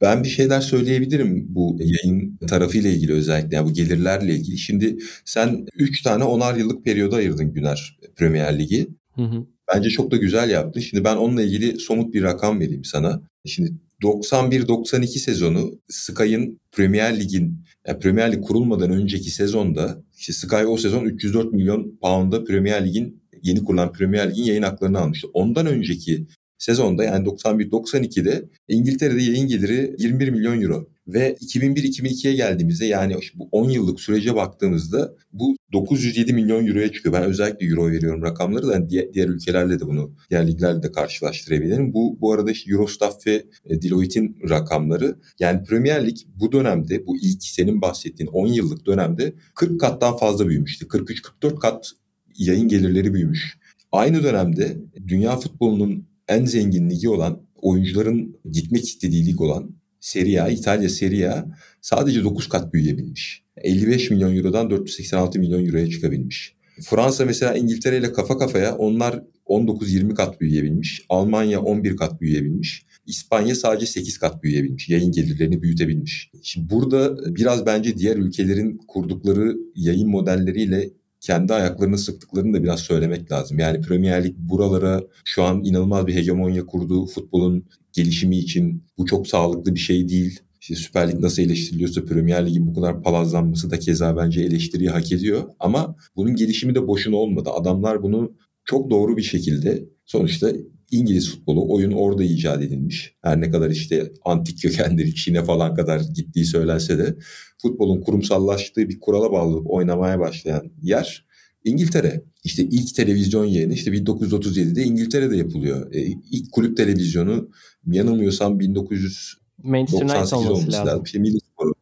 Ben bir şeyler söyleyebilirim bu yayın tarafıyla ilgili özellikle yani bu gelirlerle ilgili. Şimdi sen 3 tane onar yıllık periyoda ayırdın Güner Premier Ligi. Hı hı. Bence çok da güzel yaptın. Şimdi ben onunla ilgili somut bir rakam vereyim sana. Şimdi 91-92 sezonu Sky'ın Premier Lig'in yani Premier Lig kurulmadan önceki sezonda işte Sky o sezon 304 milyon pound'a Premier Lig'in yeni kurulan Premier Lig'in yayın haklarını almıştı. Ondan önceki sezonda yani 91-92'de İngiltere'de yayın geliri 21 milyon euro. Ve 2001-2002'ye geldiğimizde yani bu 10 yıllık sürece baktığımızda bu 907 milyon euroya çıkıyor. Ben özellikle euro veriyorum rakamları da diğer, diğer ülkelerle de bunu diğer liglerle de karşılaştırabilirim. Bu bu arada işte Eurostat ve e, Deloitte'in rakamları. Yani Premier Lig bu dönemde bu ilk senin bahsettiğin 10 yıllık dönemde 40 kattan fazla büyümüştü. 43-44 kat yayın gelirleri büyümüş. Aynı dönemde dünya futbolunun en zengin ligi olan oyuncuların gitmek istediği lig olan Serie A, İtalya Serie A sadece 9 kat büyüyebilmiş. 55 milyon eurodan 486 milyon euroya çıkabilmiş. Fransa mesela İngiltere ile kafa kafaya onlar 19-20 kat büyüyebilmiş. Almanya 11 kat büyüyebilmiş. İspanya sadece 8 kat büyüyebilmiş. Yayın gelirlerini büyütebilmiş. Şimdi burada biraz bence diğer ülkelerin kurdukları yayın modelleriyle kendi ayaklarını sıktıklarını da biraz söylemek lazım. Yani Premier Lig buralara şu an inanılmaz bir hegemonya kurdu. Futbolun gelişimi için bu çok sağlıklı bir şey değil. İşte Süper Lig nasıl eleştiriliyorsa Premier Lig'in bu kadar palazlanması da keza bence eleştiriyi hak ediyor. Ama bunun gelişimi de boşuna olmadı. Adamlar bunu çok doğru bir şekilde sonuçta İngiliz futbolu oyun orada icat edilmiş. Her ne kadar işte antik kökenleri Çin'e falan kadar gittiği söylense de futbolun kurumsallaştığı bir kurala bağlı oynamaya başlayan yer İngiltere. İşte ilk televizyon yayını işte 1937'de İngiltere'de yapılıyor. E, ilk kulüp televizyonu yanılmıyorsam 1998 olması lazım. İşte Middlesbrough.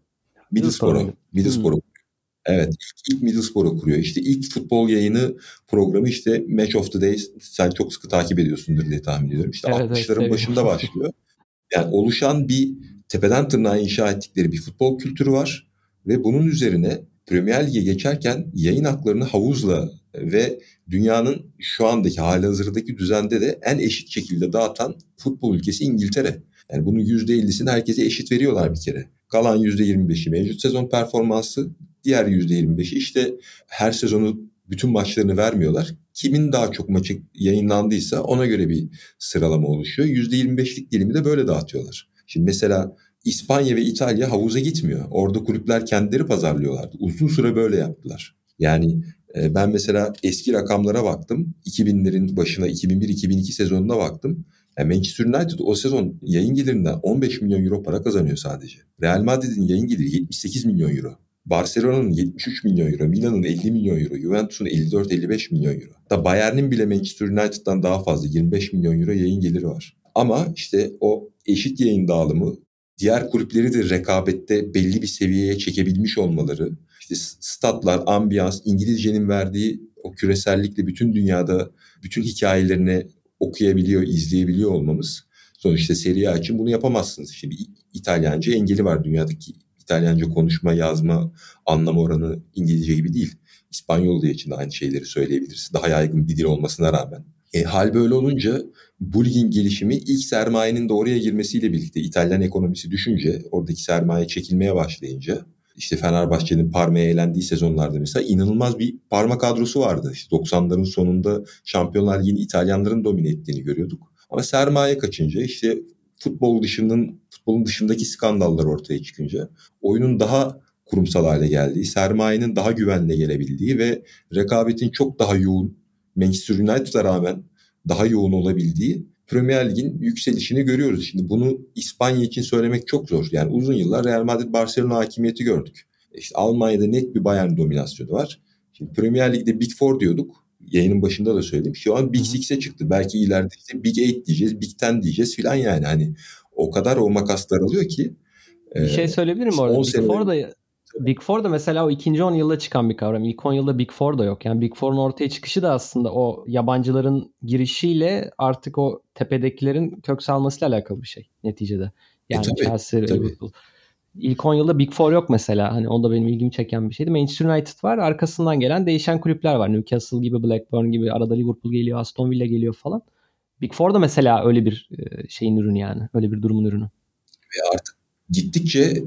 Middlesbrough. Middlesbrough. Evet ilk, ilk Middlesbrough kuruyor. İşte ilk futbol yayını programı işte Match of the Day sen çok sıkı takip ediyorsundur diye tahmin ediyorum. İşte evet, 60'ların evet, başında başlıyor. Yani oluşan bir tepeden tırnağa inşa ettikleri bir futbol kültürü var. Ve bunun üzerine Premier Lig'e geçerken yayın haklarını havuzla ve dünyanın şu andaki hali hazırdaki düzende de en eşit şekilde dağıtan futbol ülkesi İngiltere. Yani bunun %50'sini herkese eşit veriyorlar bir kere. Kalan %25'i mevcut sezon performansı, diğer %25'i işte her sezonu bütün maçlarını vermiyorlar. Kimin daha çok maçı yayınlandıysa ona göre bir sıralama oluşuyor. %25'lik dilimi de böyle dağıtıyorlar. Şimdi mesela İspanya ve İtalya havuza gitmiyor. Orada kulüpler kendileri pazarlıyorlardı. Uzun süre böyle yaptılar. Yani e, ben mesela eski rakamlara baktım. 2000'lerin başına 2001-2002 sezonuna baktım. Yani Manchester United o sezon yayın gelirinden 15 milyon euro para kazanıyor sadece. Real Madrid'in yayın geliri 78 milyon euro. Barcelona'nın 73 milyon euro, Milan'ın 50 milyon euro, Juventus'un 54-55 milyon euro. Da Bayern'in bile Manchester United'dan daha fazla 25 milyon euro yayın geliri var. Ama işte o eşit yayın dağılımı diğer kulüpleri de rekabette belli bir seviyeye çekebilmiş olmaları, işte statlar, ambiyans, İngilizcenin verdiği o küresellikle bütün dünyada bütün hikayelerini okuyabiliyor, izleyebiliyor olmamız. Sonuçta Serie A için bunu yapamazsınız. Şimdi İtalyanca engeli var dünyadaki İtalyanca konuşma, yazma, anlam oranı İngilizce gibi değil. İspanyol diye için de aynı şeyleri söyleyebiliriz. Daha yaygın bir dil olmasına rağmen. E, hal böyle olunca bu ligin gelişimi ilk sermayenin de oraya girmesiyle birlikte İtalyan ekonomisi düşünce oradaki sermaye çekilmeye başlayınca işte Fenerbahçe'nin Parma'ya elendiği sezonlarda mesela inanılmaz bir Parma kadrosu vardı. İşte 90'ların sonunda Şampiyonlar Ligi'ni İtalyanların domine ettiğini görüyorduk. Ama sermaye kaçınca işte futbol dışının futbolun dışındaki skandallar ortaya çıkınca oyunun daha kurumsal hale geldiği, sermayenin daha güvenle gelebildiği ve rekabetin çok daha yoğun Manchester United'a rağmen daha yoğun olabildiği Premier Lig'in yükselişini görüyoruz. Şimdi bunu İspanya için söylemek çok zor. Yani uzun yıllar Real Madrid Barcelona hakimiyeti gördük. İşte Almanya'da net bir Bayern dominasyonu var. Şimdi Premier Lig'de Big Four diyorduk. Yayının başında da söyledim. Şu an Big Six'e çıktı. Belki ileride işte Big Eight diyeceğiz, Big Ten diyeceğiz filan yani. Hani o kadar o makaslar alıyor ki. Bir şey söyleyebilir miyim orada? Big sene... Four'da Big Four da mesela o ikinci 10 yılda çıkan bir kavram. İlk 10 yılda Big Four da yok. Yani Big Four'un ortaya çıkışı da aslında o yabancıların girişiyle artık o tepedekilerin kök salmasıyla alakalı bir şey neticede. Yani e, tabii, Chelsea, tabii. Liverpool. İlk 10 yılda Big Four yok mesela. Hani onda benim ilgimi çeken bir şeydi. Manchester United var. Arkasından gelen değişen kulüpler var. Newcastle gibi, Blackburn gibi. Arada Liverpool geliyor, Aston Villa geliyor falan. Big Four da mesela öyle bir e, şeyin ürünü yani. Öyle bir durumun ürünü. Ve artık gittikçe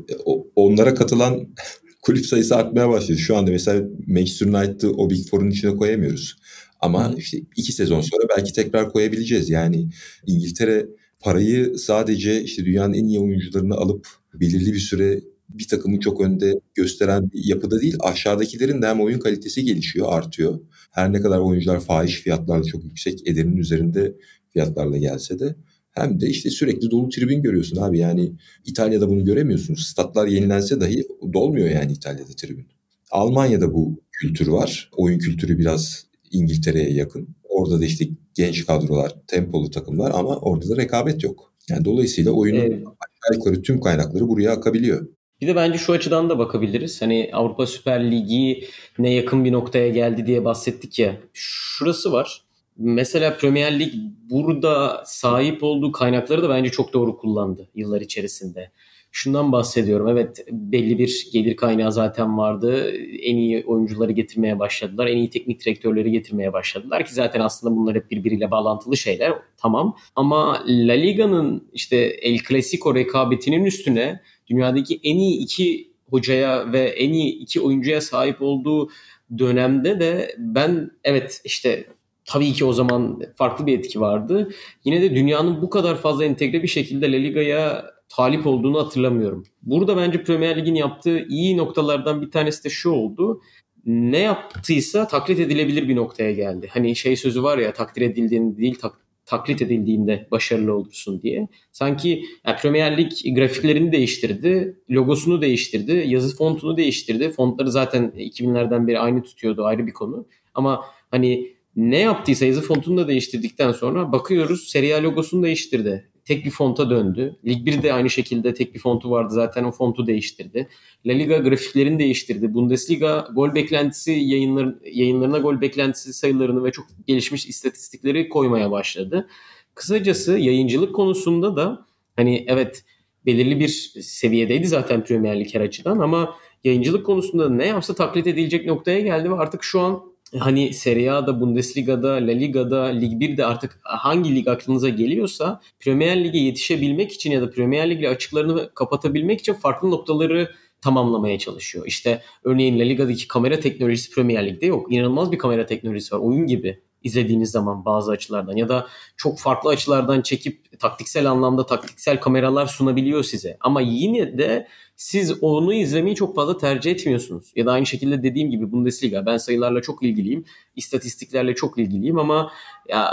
onlara katılan kulüp sayısı artmaya başladı. Şu anda mesela Manchester United'ı o Big Four'un içine koyamıyoruz. Ama Hı. işte iki sezon sonra belki tekrar koyabileceğiz. Yani İngiltere parayı sadece işte dünyanın en iyi oyuncularını alıp belirli bir süre bir takımı çok önde gösteren bir yapıda değil. Aşağıdakilerin de hem oyun kalitesi gelişiyor, artıyor. Her ne kadar oyuncular fahiş fiyatlarla çok yüksek ederinin üzerinde fiyatlarla gelse de hem de işte sürekli dolu tribün görüyorsun abi. Yani İtalya'da bunu göremiyorsun. Statlar yenilense dahi dolmuyor yani İtalya'da tribün. Almanya'da bu kültür var. Oyun kültürü biraz İngiltere'ye yakın. Orada da işte genç kadrolar, tempolu takımlar ama orada da rekabet yok. Yani dolayısıyla oyunun evet. aşağı yukarı tüm kaynakları buraya akabiliyor. Bir de bence şu açıdan da bakabiliriz. Hani Avrupa Süper Ligi ne yakın bir noktaya geldi diye bahsettik ya. Şurası var mesela Premier Lig burada sahip olduğu kaynakları da bence çok doğru kullandı yıllar içerisinde. Şundan bahsediyorum. Evet belli bir gelir kaynağı zaten vardı. En iyi oyuncuları getirmeye başladılar. En iyi teknik direktörleri getirmeye başladılar ki zaten aslında bunlar hep birbiriyle bağlantılı şeyler. Tamam. Ama La Liga'nın işte El Clasico rekabetinin üstüne dünyadaki en iyi iki hocaya ve en iyi iki oyuncuya sahip olduğu dönemde de ben evet işte tabii ki o zaman farklı bir etki vardı. Yine de dünyanın bu kadar fazla entegre bir şekilde La Liga'ya talip olduğunu hatırlamıyorum. Burada bence Premier Lig'in yaptığı iyi noktalardan bir tanesi de şu oldu. Ne yaptıysa taklit edilebilir bir noktaya geldi. Hani şey sözü var ya takdir edildiğinde değil tak, taklit edildiğinde başarılı olursun diye. Sanki yani Premier Lig grafiklerini değiştirdi, logosunu değiştirdi, yazı fontunu değiştirdi. Fontları zaten 2000'lerden beri aynı tutuyordu ayrı bir konu. Ama hani ne yaptıysa yazı fontunu da değiştirdikten sonra bakıyoruz Serie A logosunu değiştirdi. Tek bir fonta döndü. Lig 1 de aynı şekilde tek bir fontu vardı zaten o fontu değiştirdi. La Liga grafiklerini değiştirdi. Bundesliga gol beklentisi yayınlar, yayınlarına gol beklentisi sayılarını ve çok gelişmiş istatistikleri koymaya başladı. Kısacası yayıncılık konusunda da hani evet belirli bir seviyedeydi zaten Premier Lig her açıdan ama yayıncılık konusunda ne yapsa taklit edilecek noktaya geldi ve artık şu an hani Serie A'da, Bundesliga'da, La Liga'da, Lig 1'de artık hangi lig aklınıza geliyorsa Premier Lig'e yetişebilmek için ya da Premier Lig'le açıklarını kapatabilmek için farklı noktaları tamamlamaya çalışıyor. İşte örneğin La Liga'daki kamera teknolojisi Premier Lig'de yok. İnanılmaz bir kamera teknolojisi var. Oyun gibi izlediğiniz zaman bazı açılardan ya da çok farklı açılardan çekip taktiksel anlamda taktiksel kameralar sunabiliyor size. Ama yine de siz onu izlemeyi çok fazla tercih etmiyorsunuz. Ya da aynı şekilde dediğim gibi Bundesliga ben sayılarla çok ilgiliyim. istatistiklerle çok ilgiliyim ama ya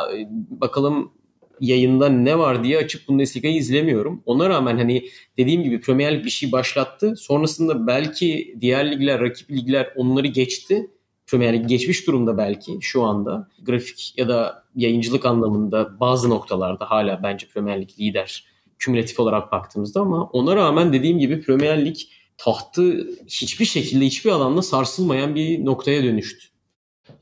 bakalım yayında ne var diye açıp Bundesliga'yı izlemiyorum. Ona rağmen hani dediğim gibi Premier Lig bir şey başlattı. Sonrasında belki diğer ligler, rakip ligler onları geçti. Premier Lig geçmiş durumda belki şu anda. Grafik ya da yayıncılık anlamında bazı noktalarda hala bence Premier Lig lider kümülatif olarak baktığımızda ama ona rağmen dediğim gibi Premier Lig tahtı hiçbir şekilde hiçbir alanda sarsılmayan bir noktaya dönüştü.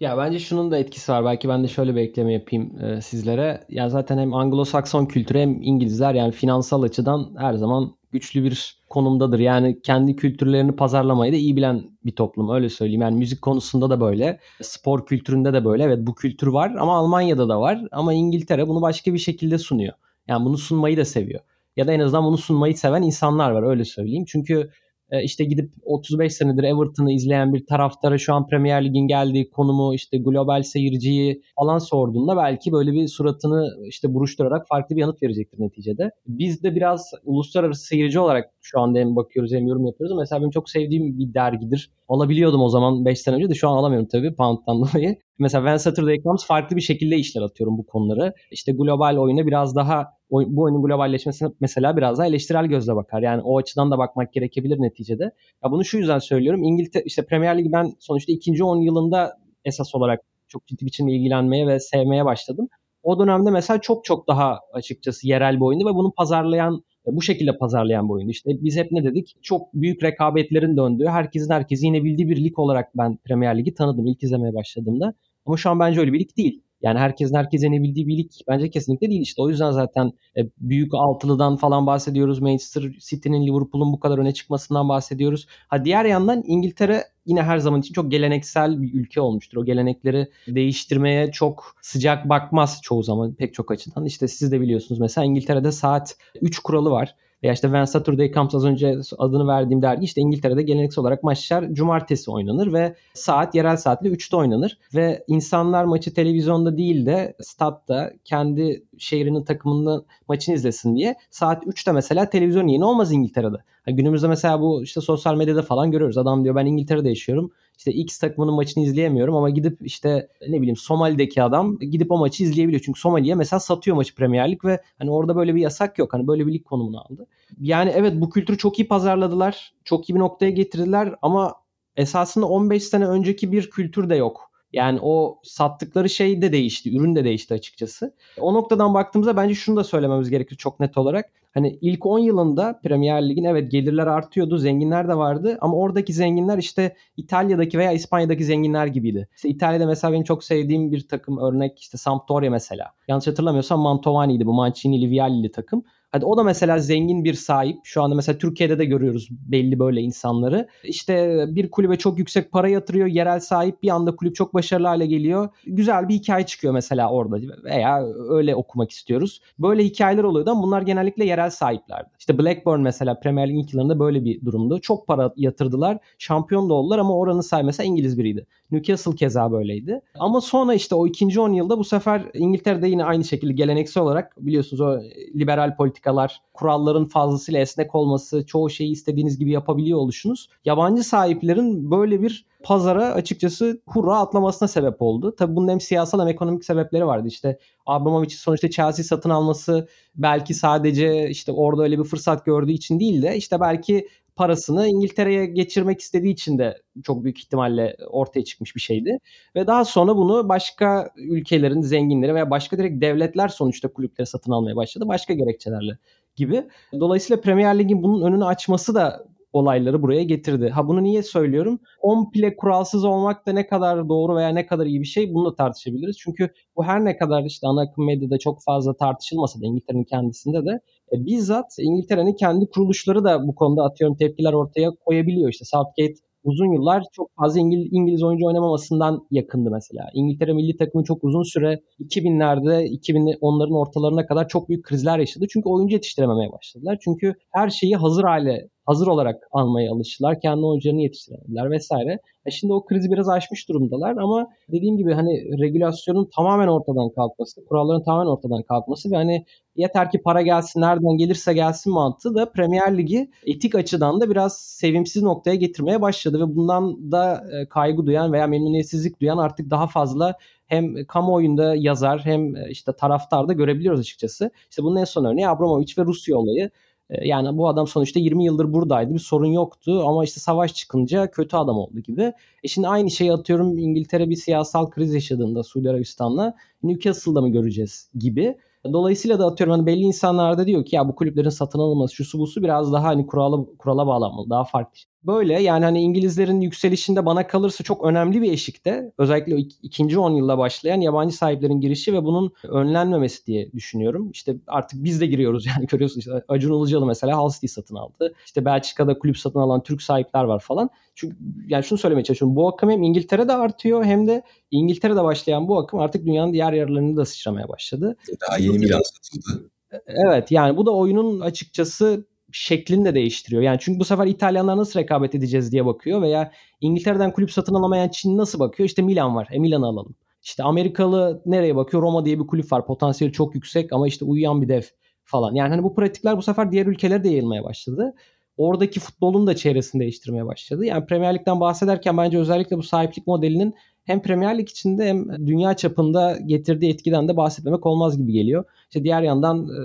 Ya bence şunun da etkisi var. Belki ben de şöyle bir ekleme yapayım e, sizlere. Ya zaten hem Anglo-Sakson kültürü hem İngilizler yani finansal açıdan her zaman güçlü bir konumdadır. Yani kendi kültürlerini pazarlamayı da iyi bilen bir toplum öyle söyleyeyim. Yani müzik konusunda da böyle, spor kültüründe de böyle. Evet bu kültür var ama Almanya'da da var ama İngiltere bunu başka bir şekilde sunuyor. Yani bunu sunmayı da seviyor. Ya da en azından bunu sunmayı seven insanlar var öyle söyleyeyim. Çünkü e, işte gidip 35 senedir Everton'ı izleyen bir taraftara şu an Premier Lig'in geldiği konumu işte global seyirciyi falan sorduğunda belki böyle bir suratını işte buruşturarak farklı bir yanıt verecektir neticede. Biz de biraz uluslararası seyirci olarak şu anda hem bakıyoruz hem yorum yapıyoruz. Mesela benim çok sevdiğim bir dergidir. Alabiliyordum o zaman 5 sene önce de şu an alamıyorum tabii Pound'dan dolayı. Mesela When Saturday Comes farklı bir şekilde işler atıyorum bu konuları. İşte global oyuna biraz daha bu oyunun globalleşmesine mesela biraz daha eleştirel gözle bakar. Yani o açıdan da bakmak gerekebilir neticede. Ya bunu şu yüzden söylüyorum. İngiltere işte Premier Ligi ben sonuçta ikinci 10 yılında esas olarak çok ciddi biçimde ilgilenmeye ve sevmeye başladım. O dönemde mesela çok çok daha açıkçası yerel bir oyundu ve bunu pazarlayan bu şekilde pazarlayan bir oyundu. İşte biz hep ne dedik? Çok büyük rekabetlerin döndüğü, herkesin herkesi yine bildiği bir lig olarak ben Premier Ligi tanıdım ilk izlemeye başladığımda. Ama şu an bence öyle bir lig değil. Yani herkesin herkese ne bildiği bir lig bence kesinlikle değil. İşte o yüzden zaten e, büyük altılıdan falan bahsediyoruz. Manchester City'nin Liverpool'un bu kadar öne çıkmasından bahsediyoruz. Ha diğer yandan İngiltere yine her zaman için çok geleneksel bir ülke olmuştur. O gelenekleri değiştirmeye çok sıcak bakmaz çoğu zaman pek çok açıdan. İşte siz de biliyorsunuz mesela İngiltere'de saat 3 kuralı var. Veya işte When Saturday Comes az önce adını verdiğim dergi işte İngiltere'de geleneksel olarak maçlar cumartesi oynanır ve saat yerel saatle 3'te oynanır. Ve insanlar maçı televizyonda değil de statta kendi şehrinin takımının maçını izlesin diye saat 3'te mesela televizyon yeni olmaz İngiltere'de. Yani günümüzde mesela bu işte sosyal medyada falan görüyoruz. Adam diyor ben İngiltere'de yaşıyorum işte X takımının maçını izleyemiyorum ama gidip işte ne bileyim Somali'deki adam gidip o maçı izleyebiliyor. Çünkü Somali'ye mesela satıyor maçı Premier Lig ve hani orada böyle bir yasak yok. Hani böyle bir lig konumunu aldı. Yani evet bu kültürü çok iyi pazarladılar. Çok iyi bir noktaya getirdiler ama esasında 15 sene önceki bir kültür de yok. Yani o sattıkları şey de değişti, ürün de değişti açıkçası. O noktadan baktığımızda bence şunu da söylememiz gerekir çok net olarak. Hani ilk 10 yılında Premier Lig'in evet gelirler artıyordu, zenginler de vardı ama oradaki zenginler işte İtalya'daki veya İspanya'daki zenginler gibiydi. İşte İtalya'da mesela benim çok sevdiğim bir takım örnek işte Sampdoria mesela. Yanlış hatırlamıyorsam Mantovani'ydi bu Mancini Livialli takım. Hadi o da mesela zengin bir sahip. Şu anda mesela Türkiye'de de görüyoruz belli böyle insanları. İşte bir kulübe çok yüksek para yatırıyor. Yerel sahip bir anda kulüp çok başarılı hale geliyor. Güzel bir hikaye çıkıyor mesela orada veya öyle okumak istiyoruz. Böyle hikayeler oluyordu ama bunlar genellikle yerel sahiplerdi. İşte Blackburn mesela Premier Lig ilk yıllarında böyle bir durumdu. Çok para yatırdılar. Şampiyon da oldular ama oranın sahibi mesela İngiliz biriydi. Newcastle keza böyleydi. Ama sonra işte o ikinci 10 yılda bu sefer İngiltere'de yine aynı şekilde geleneksel olarak biliyorsunuz o liberal politikalar, kuralların fazlasıyla esnek olması, çoğu şeyi istediğiniz gibi yapabiliyor oluşunuz. Yabancı sahiplerin böyle bir pazara açıkçası hurra atlamasına sebep oldu. Tabii bunun hem siyasal hem ekonomik sebepleri vardı. İşte Abramovich'in sonuçta Chelsea satın alması belki sadece işte orada öyle bir fırsat gördüğü için değil de işte belki parasını İngiltere'ye geçirmek istediği için de çok büyük ihtimalle ortaya çıkmış bir şeydi. Ve daha sonra bunu başka ülkelerin zenginleri veya başka direkt devletler sonuçta kulüpleri satın almaya başladı. Başka gerekçelerle gibi. Dolayısıyla Premier Lig'in bunun önünü açması da olayları buraya getirdi. Ha bunu niye söylüyorum? Komple kuralsız olmak da ne kadar doğru veya ne kadar iyi bir şey bunu da tartışabiliriz. Çünkü bu her ne kadar işte ana akım medyada çok fazla tartışılmasa da İngiltere'nin kendisinde de e, bizzat İngiltere'nin kendi kuruluşları da bu konuda atıyorum tepkiler ortaya koyabiliyor. İşte Southgate uzun yıllar çok fazla İngiliz, İngiliz oyuncu oynamamasından yakındı mesela. İngiltere milli takımı çok uzun süre 2000'lerde 2010'ların ortalarına kadar çok büyük krizler yaşadı. Çünkü oyuncu yetiştirememeye başladılar. Çünkü her şeyi hazır hale hazır olarak almaya alıştılar. Kendi oyuncularını yetiştiremediler vesaire. E şimdi o krizi biraz aşmış durumdalar ama dediğim gibi hani regülasyonun tamamen ortadan kalkması, kuralların tamamen ortadan kalkması ve hani yeter ki para gelsin nereden gelirse gelsin mantığı da Premier Ligi etik açıdan da biraz sevimsiz noktaya getirmeye başladı ve bundan da e, kaygı duyan veya memnuniyetsizlik duyan artık daha fazla hem kamuoyunda yazar hem e, işte taraftar görebiliyoruz açıkçası. İşte bunun en son örneği Abramovich ve Rusya olayı. E, yani bu adam sonuçta 20 yıldır buradaydı. Bir sorun yoktu ama işte savaş çıkınca kötü adam oldu gibi. E şimdi aynı şeyi atıyorum İngiltere bir siyasal kriz yaşadığında Suudi Arabistan'la Newcastle'da mı göreceğiz gibi. Dolayısıyla da atıyorum hani belli insanlar da diyor ki ya bu kulüplerin satın alınması şu su bu su biraz daha hani kurala, kurala bağlanmalı. Daha farklı Böyle yani hani İngilizlerin yükselişinde bana kalırsa çok önemli bir eşikte. Özellikle ikinci 10 yılda başlayan yabancı sahiplerin girişi ve bunun önlenmemesi diye düşünüyorum. İşte artık biz de giriyoruz yani görüyorsunuz. İşte Acun Ilıcalı mesela Hull City satın aldı. İşte Belçika'da kulüp satın alan Türk sahipler var falan. Çünkü yani şunu söylemeye çalışıyorum. Bu akım hem İngiltere'de artıyor hem de İngiltere'de başlayan bu akım artık dünyanın diğer yerlerinde de sıçramaya başladı. Daha yeni Milan satıldı. Evet yani bu da oyunun açıkçası şeklini de değiştiriyor. Yani çünkü bu sefer İtalyanlar nasıl rekabet edeceğiz diye bakıyor veya İngiltere'den kulüp satın alamayan Çin nasıl bakıyor? İşte Milan var. E Milan'ı alalım. İşte Amerikalı nereye bakıyor? Roma diye bir kulüp var. Potansiyeli çok yüksek ama işte uyuyan bir dev falan. Yani hani bu pratikler bu sefer diğer ülkelere de yayılmaya başladı. Oradaki futbolun da çevresini değiştirmeye başladı. Yani Premier Lig'den bahsederken bence özellikle bu sahiplik modelinin hem Premier Lig içinde hem dünya çapında getirdiği etkiden de bahsetmemek olmaz gibi geliyor. İşte diğer yandan e,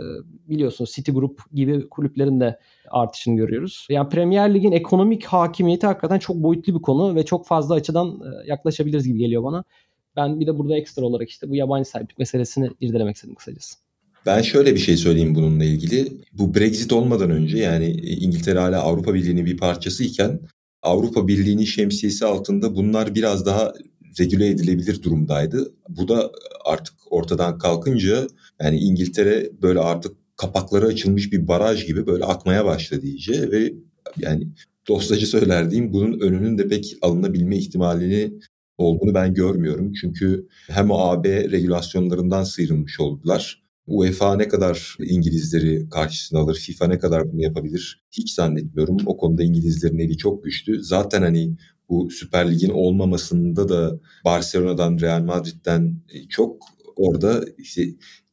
biliyorsunuz City Group gibi kulüplerin de artışını görüyoruz. Yani Premier Lig'in ekonomik hakimiyeti hakikaten çok boyutlu bir konu ve çok fazla açıdan e, yaklaşabiliriz gibi geliyor bana. Ben bir de burada ekstra olarak işte bu yabancı sahiplik meselesini irdelemek istedim kısacası. Ben şöyle bir şey söyleyeyim bununla ilgili. Bu Brexit olmadan önce yani İngiltere hala Avrupa Birliği'nin bir parçası iken Avrupa Birliği'nin şemsiyesi altında bunlar biraz daha regüle edilebilir durumdaydı. Bu da artık ortadan kalkınca yani İngiltere böyle artık kapakları açılmış bir baraj gibi böyle akmaya başladı iyice ve yani dostacı söyler bunun önünün de pek alınabilme ihtimalini olduğunu ben görmüyorum. Çünkü hem o AB regülasyonlarından sıyrılmış oldular. UEFA ne kadar İngilizleri karşısına alır, FIFA ne kadar bunu yapabilir hiç zannetmiyorum. O konuda İngilizlerin eli çok güçlü. Zaten hani bu Süper Lig'in olmamasında da Barcelona'dan, Real Madrid'den e, çok orada işte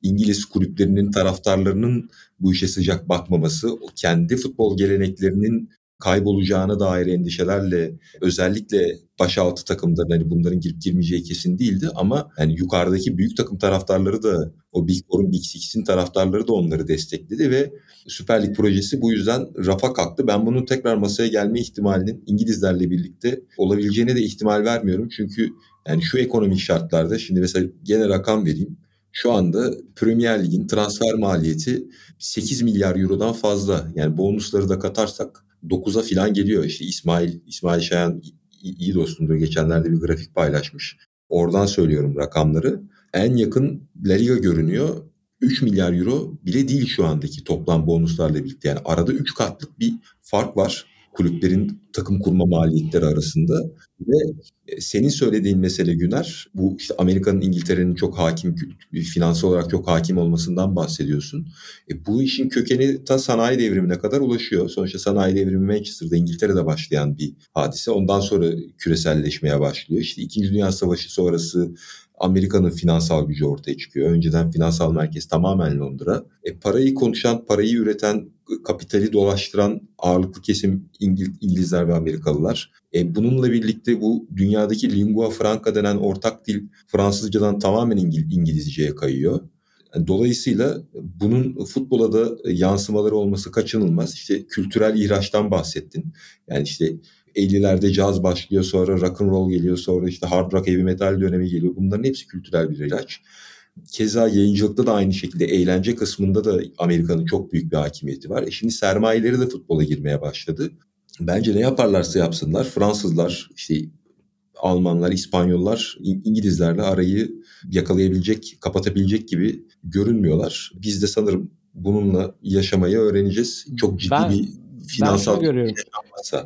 İngiliz kulüplerinin taraftarlarının bu işe sıcak bakmaması, kendi futbol geleneklerinin kaybolacağına dair endişelerle özellikle başaltı takımların hani bunların girip girmeyeceği kesin değildi ama yani yukarıdaki büyük takım taraftarları da o Big Four'un Big Six'in taraftarları da onları destekledi ve Süper Lig projesi bu yüzden rafa kalktı. Ben bunun tekrar masaya gelme ihtimalinin İngilizlerle birlikte olabileceğine de ihtimal vermiyorum. Çünkü yani şu ekonomik şartlarda şimdi mesela gene rakam vereyim. Şu anda Premier Lig'in transfer maliyeti 8 milyar eurodan fazla. Yani bonusları da katarsak 9'a falan geliyor. İşte İsmail İsmail Şayan iyi dostumdur. Geçenlerde bir grafik paylaşmış. Oradan söylüyorum rakamları. En yakın La Liga görünüyor. 3 milyar euro bile değil şu andaki toplam bonuslarla birlikte. Yani arada 3 katlık bir fark var kulüplerin takım kurma maliyetleri arasında ve e, senin söylediğin mesele Güner bu işte Amerika'nın İngiltere'nin çok hakim finansal olarak çok hakim olmasından bahsediyorsun. E, bu işin kökeni ta sanayi devrimine kadar ulaşıyor. Sonuçta sanayi devrimi Manchester'da İngiltere'de başlayan bir hadise. Ondan sonra küreselleşmeye başlıyor. İşte 2. Dünya Savaşı sonrası Amerika'nın finansal gücü ortaya çıkıyor. Önceden finansal merkez tamamen Londra. E, parayı konuşan, parayı üreten, kapitali dolaştıran ağırlıklı kesim İngil İngilizler ve Amerikalılar. E, bununla birlikte bu dünyadaki lingua franca denen ortak dil Fransızcadan tamamen İngil İngilizceye kayıyor. Yani dolayısıyla bunun futbola da yansımaları olması kaçınılmaz. İşte kültürel ihraçtan bahsettin. Yani işte 50'lerde caz başlıyor sonra rock and roll geliyor sonra işte hard rock heavy metal dönemi geliyor. Bunların hepsi kültürel bir ilaç. Keza yayıncılıkta da aynı şekilde eğlence kısmında da Amerika'nın çok büyük bir hakimiyeti var. E şimdi sermayeleri de futbola girmeye başladı. Bence ne yaparlarsa yapsınlar Fransızlar işte Almanlar, İspanyollar İngilizlerle arayı yakalayabilecek, kapatabilecek gibi görünmüyorlar. Biz de sanırım bununla yaşamayı öğreneceğiz. Çok ciddi ben, bir finansal ben görüyorum. Şey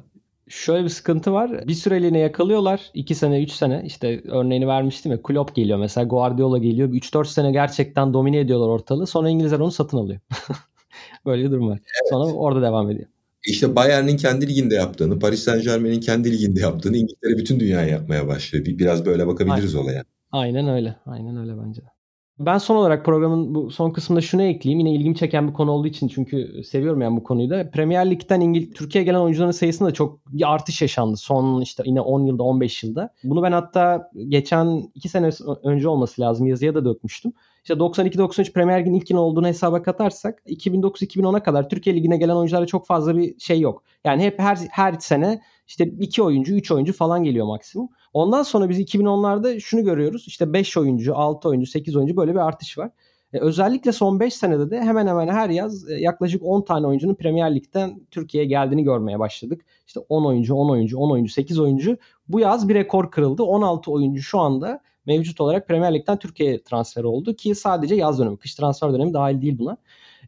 Şöyle bir sıkıntı var. Bir süreliğine yakalıyorlar. 2 sene, 3 sene. İşte örneğini vermiştim ya. Klopp geliyor mesela. Guardiola geliyor. 3-4 sene gerçekten domine ediyorlar ortalığı. Sonra İngilizler onu satın alıyor. Böyle bir durum var. Evet. Sonra orada devam ediyor. İşte Bayern'in kendi liginde yaptığını, Paris Saint Germain'in kendi liginde yaptığını İngiltere bütün dünyaya yapmaya başlıyor. Biraz böyle bakabiliriz Aynen. olaya. Aynen öyle. Aynen öyle bence de. Ben son olarak programın bu son kısmında şunu ekleyeyim. Yine ilgimi çeken bir konu olduğu için çünkü seviyorum yani bu konuyu da. Premier Lig'den İngil Türkiye'ye gelen oyuncuların sayısında çok bir artış yaşandı. Son işte yine 10 yılda 15 yılda. Bunu ben hatta geçen 2 sene önce olması lazım yazıya da dökmüştüm. İşte 92-93 Premier Lig'in ilk yıl olduğunu hesaba katarsak 2009-2010'a kadar Türkiye Ligi'ne gelen oyunculara çok fazla bir şey yok. Yani hep her her sene işte 2 oyuncu, 3 oyuncu falan geliyor maksimum. Ondan sonra biz 2010'larda şunu görüyoruz. İşte 5 oyuncu, 6 oyuncu, 8 oyuncu böyle bir artış var. E, özellikle son 5 senede de hemen hemen her yaz e, yaklaşık 10 tane oyuncunun Premier Lig'den Türkiye'ye geldiğini görmeye başladık. İşte 10 oyuncu, 10 oyuncu, 10 oyuncu, 8 oyuncu. Bu yaz bir rekor kırıldı. 16 oyuncu şu anda mevcut olarak Premier Lig'den Türkiye'ye transfer oldu ki sadece yaz dönemi, kış transfer dönemi dahil değil buna.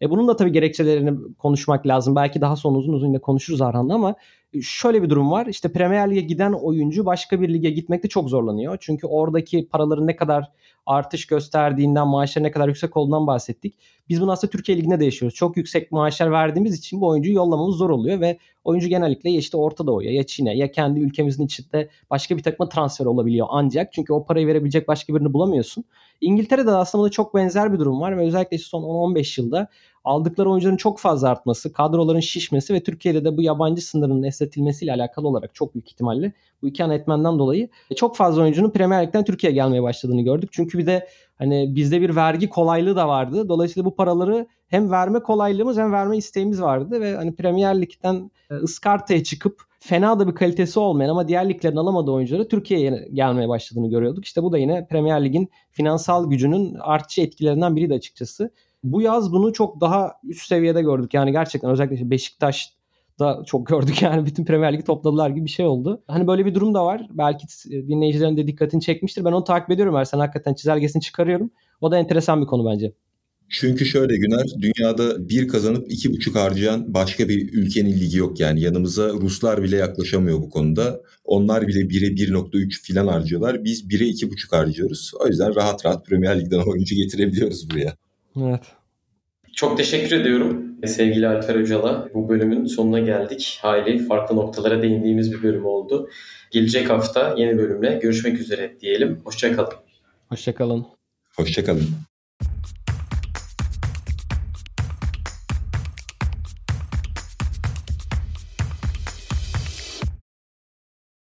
E bunun da tabii gerekçelerini konuşmak lazım. Belki daha sonra uzun uzun yine konuşuruz Arhan'la ama şöyle bir durum var. İşte Premier Lig'e giden oyuncu başka bir lige gitmekte çok zorlanıyor. Çünkü oradaki paraların ne kadar artış gösterdiğinden, maaşların ne kadar yüksek olduğundan bahsettik. Biz bunu aslında Türkiye Ligi'nde de yaşıyoruz. Çok yüksek maaşlar verdiğimiz için bu oyuncuyu yollamamız zor oluyor ve oyuncu genellikle ya işte Orta Doğu'ya ya Çin'e ya kendi ülkemizin içinde başka bir takıma transfer olabiliyor ancak. Çünkü o parayı verebilecek başka birini bulamıyorsun. İngiltere'de aslında çok benzer bir durum var ve özellikle son 10-15 yılda aldıkları oyuncuların çok fazla artması, kadroların şişmesi ve Türkiye'de de bu yabancı sınırının esnetilmesiyle alakalı olarak çok büyük ihtimalle bu iki ana etmenden dolayı çok fazla oyuncunun Premier Lig'den Türkiye'ye gelmeye başladığını gördük. Çünkü bir de hani bizde bir vergi kolaylığı da vardı. Dolayısıyla bu paraları hem verme kolaylığımız hem verme isteğimiz vardı ve hani Premier Lig'den e, ıskartaya çıkıp fena da bir kalitesi olmayan ama diğer liglerin alamadığı oyuncuları Türkiye'ye gelmeye başladığını görüyorduk. İşte bu da yine Premier Lig'in finansal gücünün artçı etkilerinden biriydi açıkçası. Bu yaz bunu çok daha üst seviyede gördük. Yani gerçekten özellikle Beşiktaş da çok gördük yani bütün Premier Lig'i topladılar gibi bir şey oldu. Hani böyle bir durum da var. Belki dinleyicilerin de dikkatini çekmiştir. Ben onu takip ediyorum. Ersen hakikaten çizelgesini çıkarıyorum. O da enteresan bir konu bence. Çünkü şöyle Güner, dünyada bir kazanıp iki buçuk harcayan başka bir ülkenin ligi yok yani. Yanımıza Ruslar bile yaklaşamıyor bu konuda. Onlar bile 1'e 1.3 filan harcıyorlar. Biz 1'e iki buçuk harcıyoruz. O yüzden rahat rahat Premier Lig'den oyuncu getirebiliyoruz buraya. Evet. Çok teşekkür ediyorum sevgili Alper Öcal'a. Bu bölümün sonuna geldik. Hayli farklı noktalara değindiğimiz bir bölüm oldu. Gelecek hafta yeni bölümle görüşmek üzere diyelim. Hoşçakalın. Hoşçakalın. Hoşçakalın.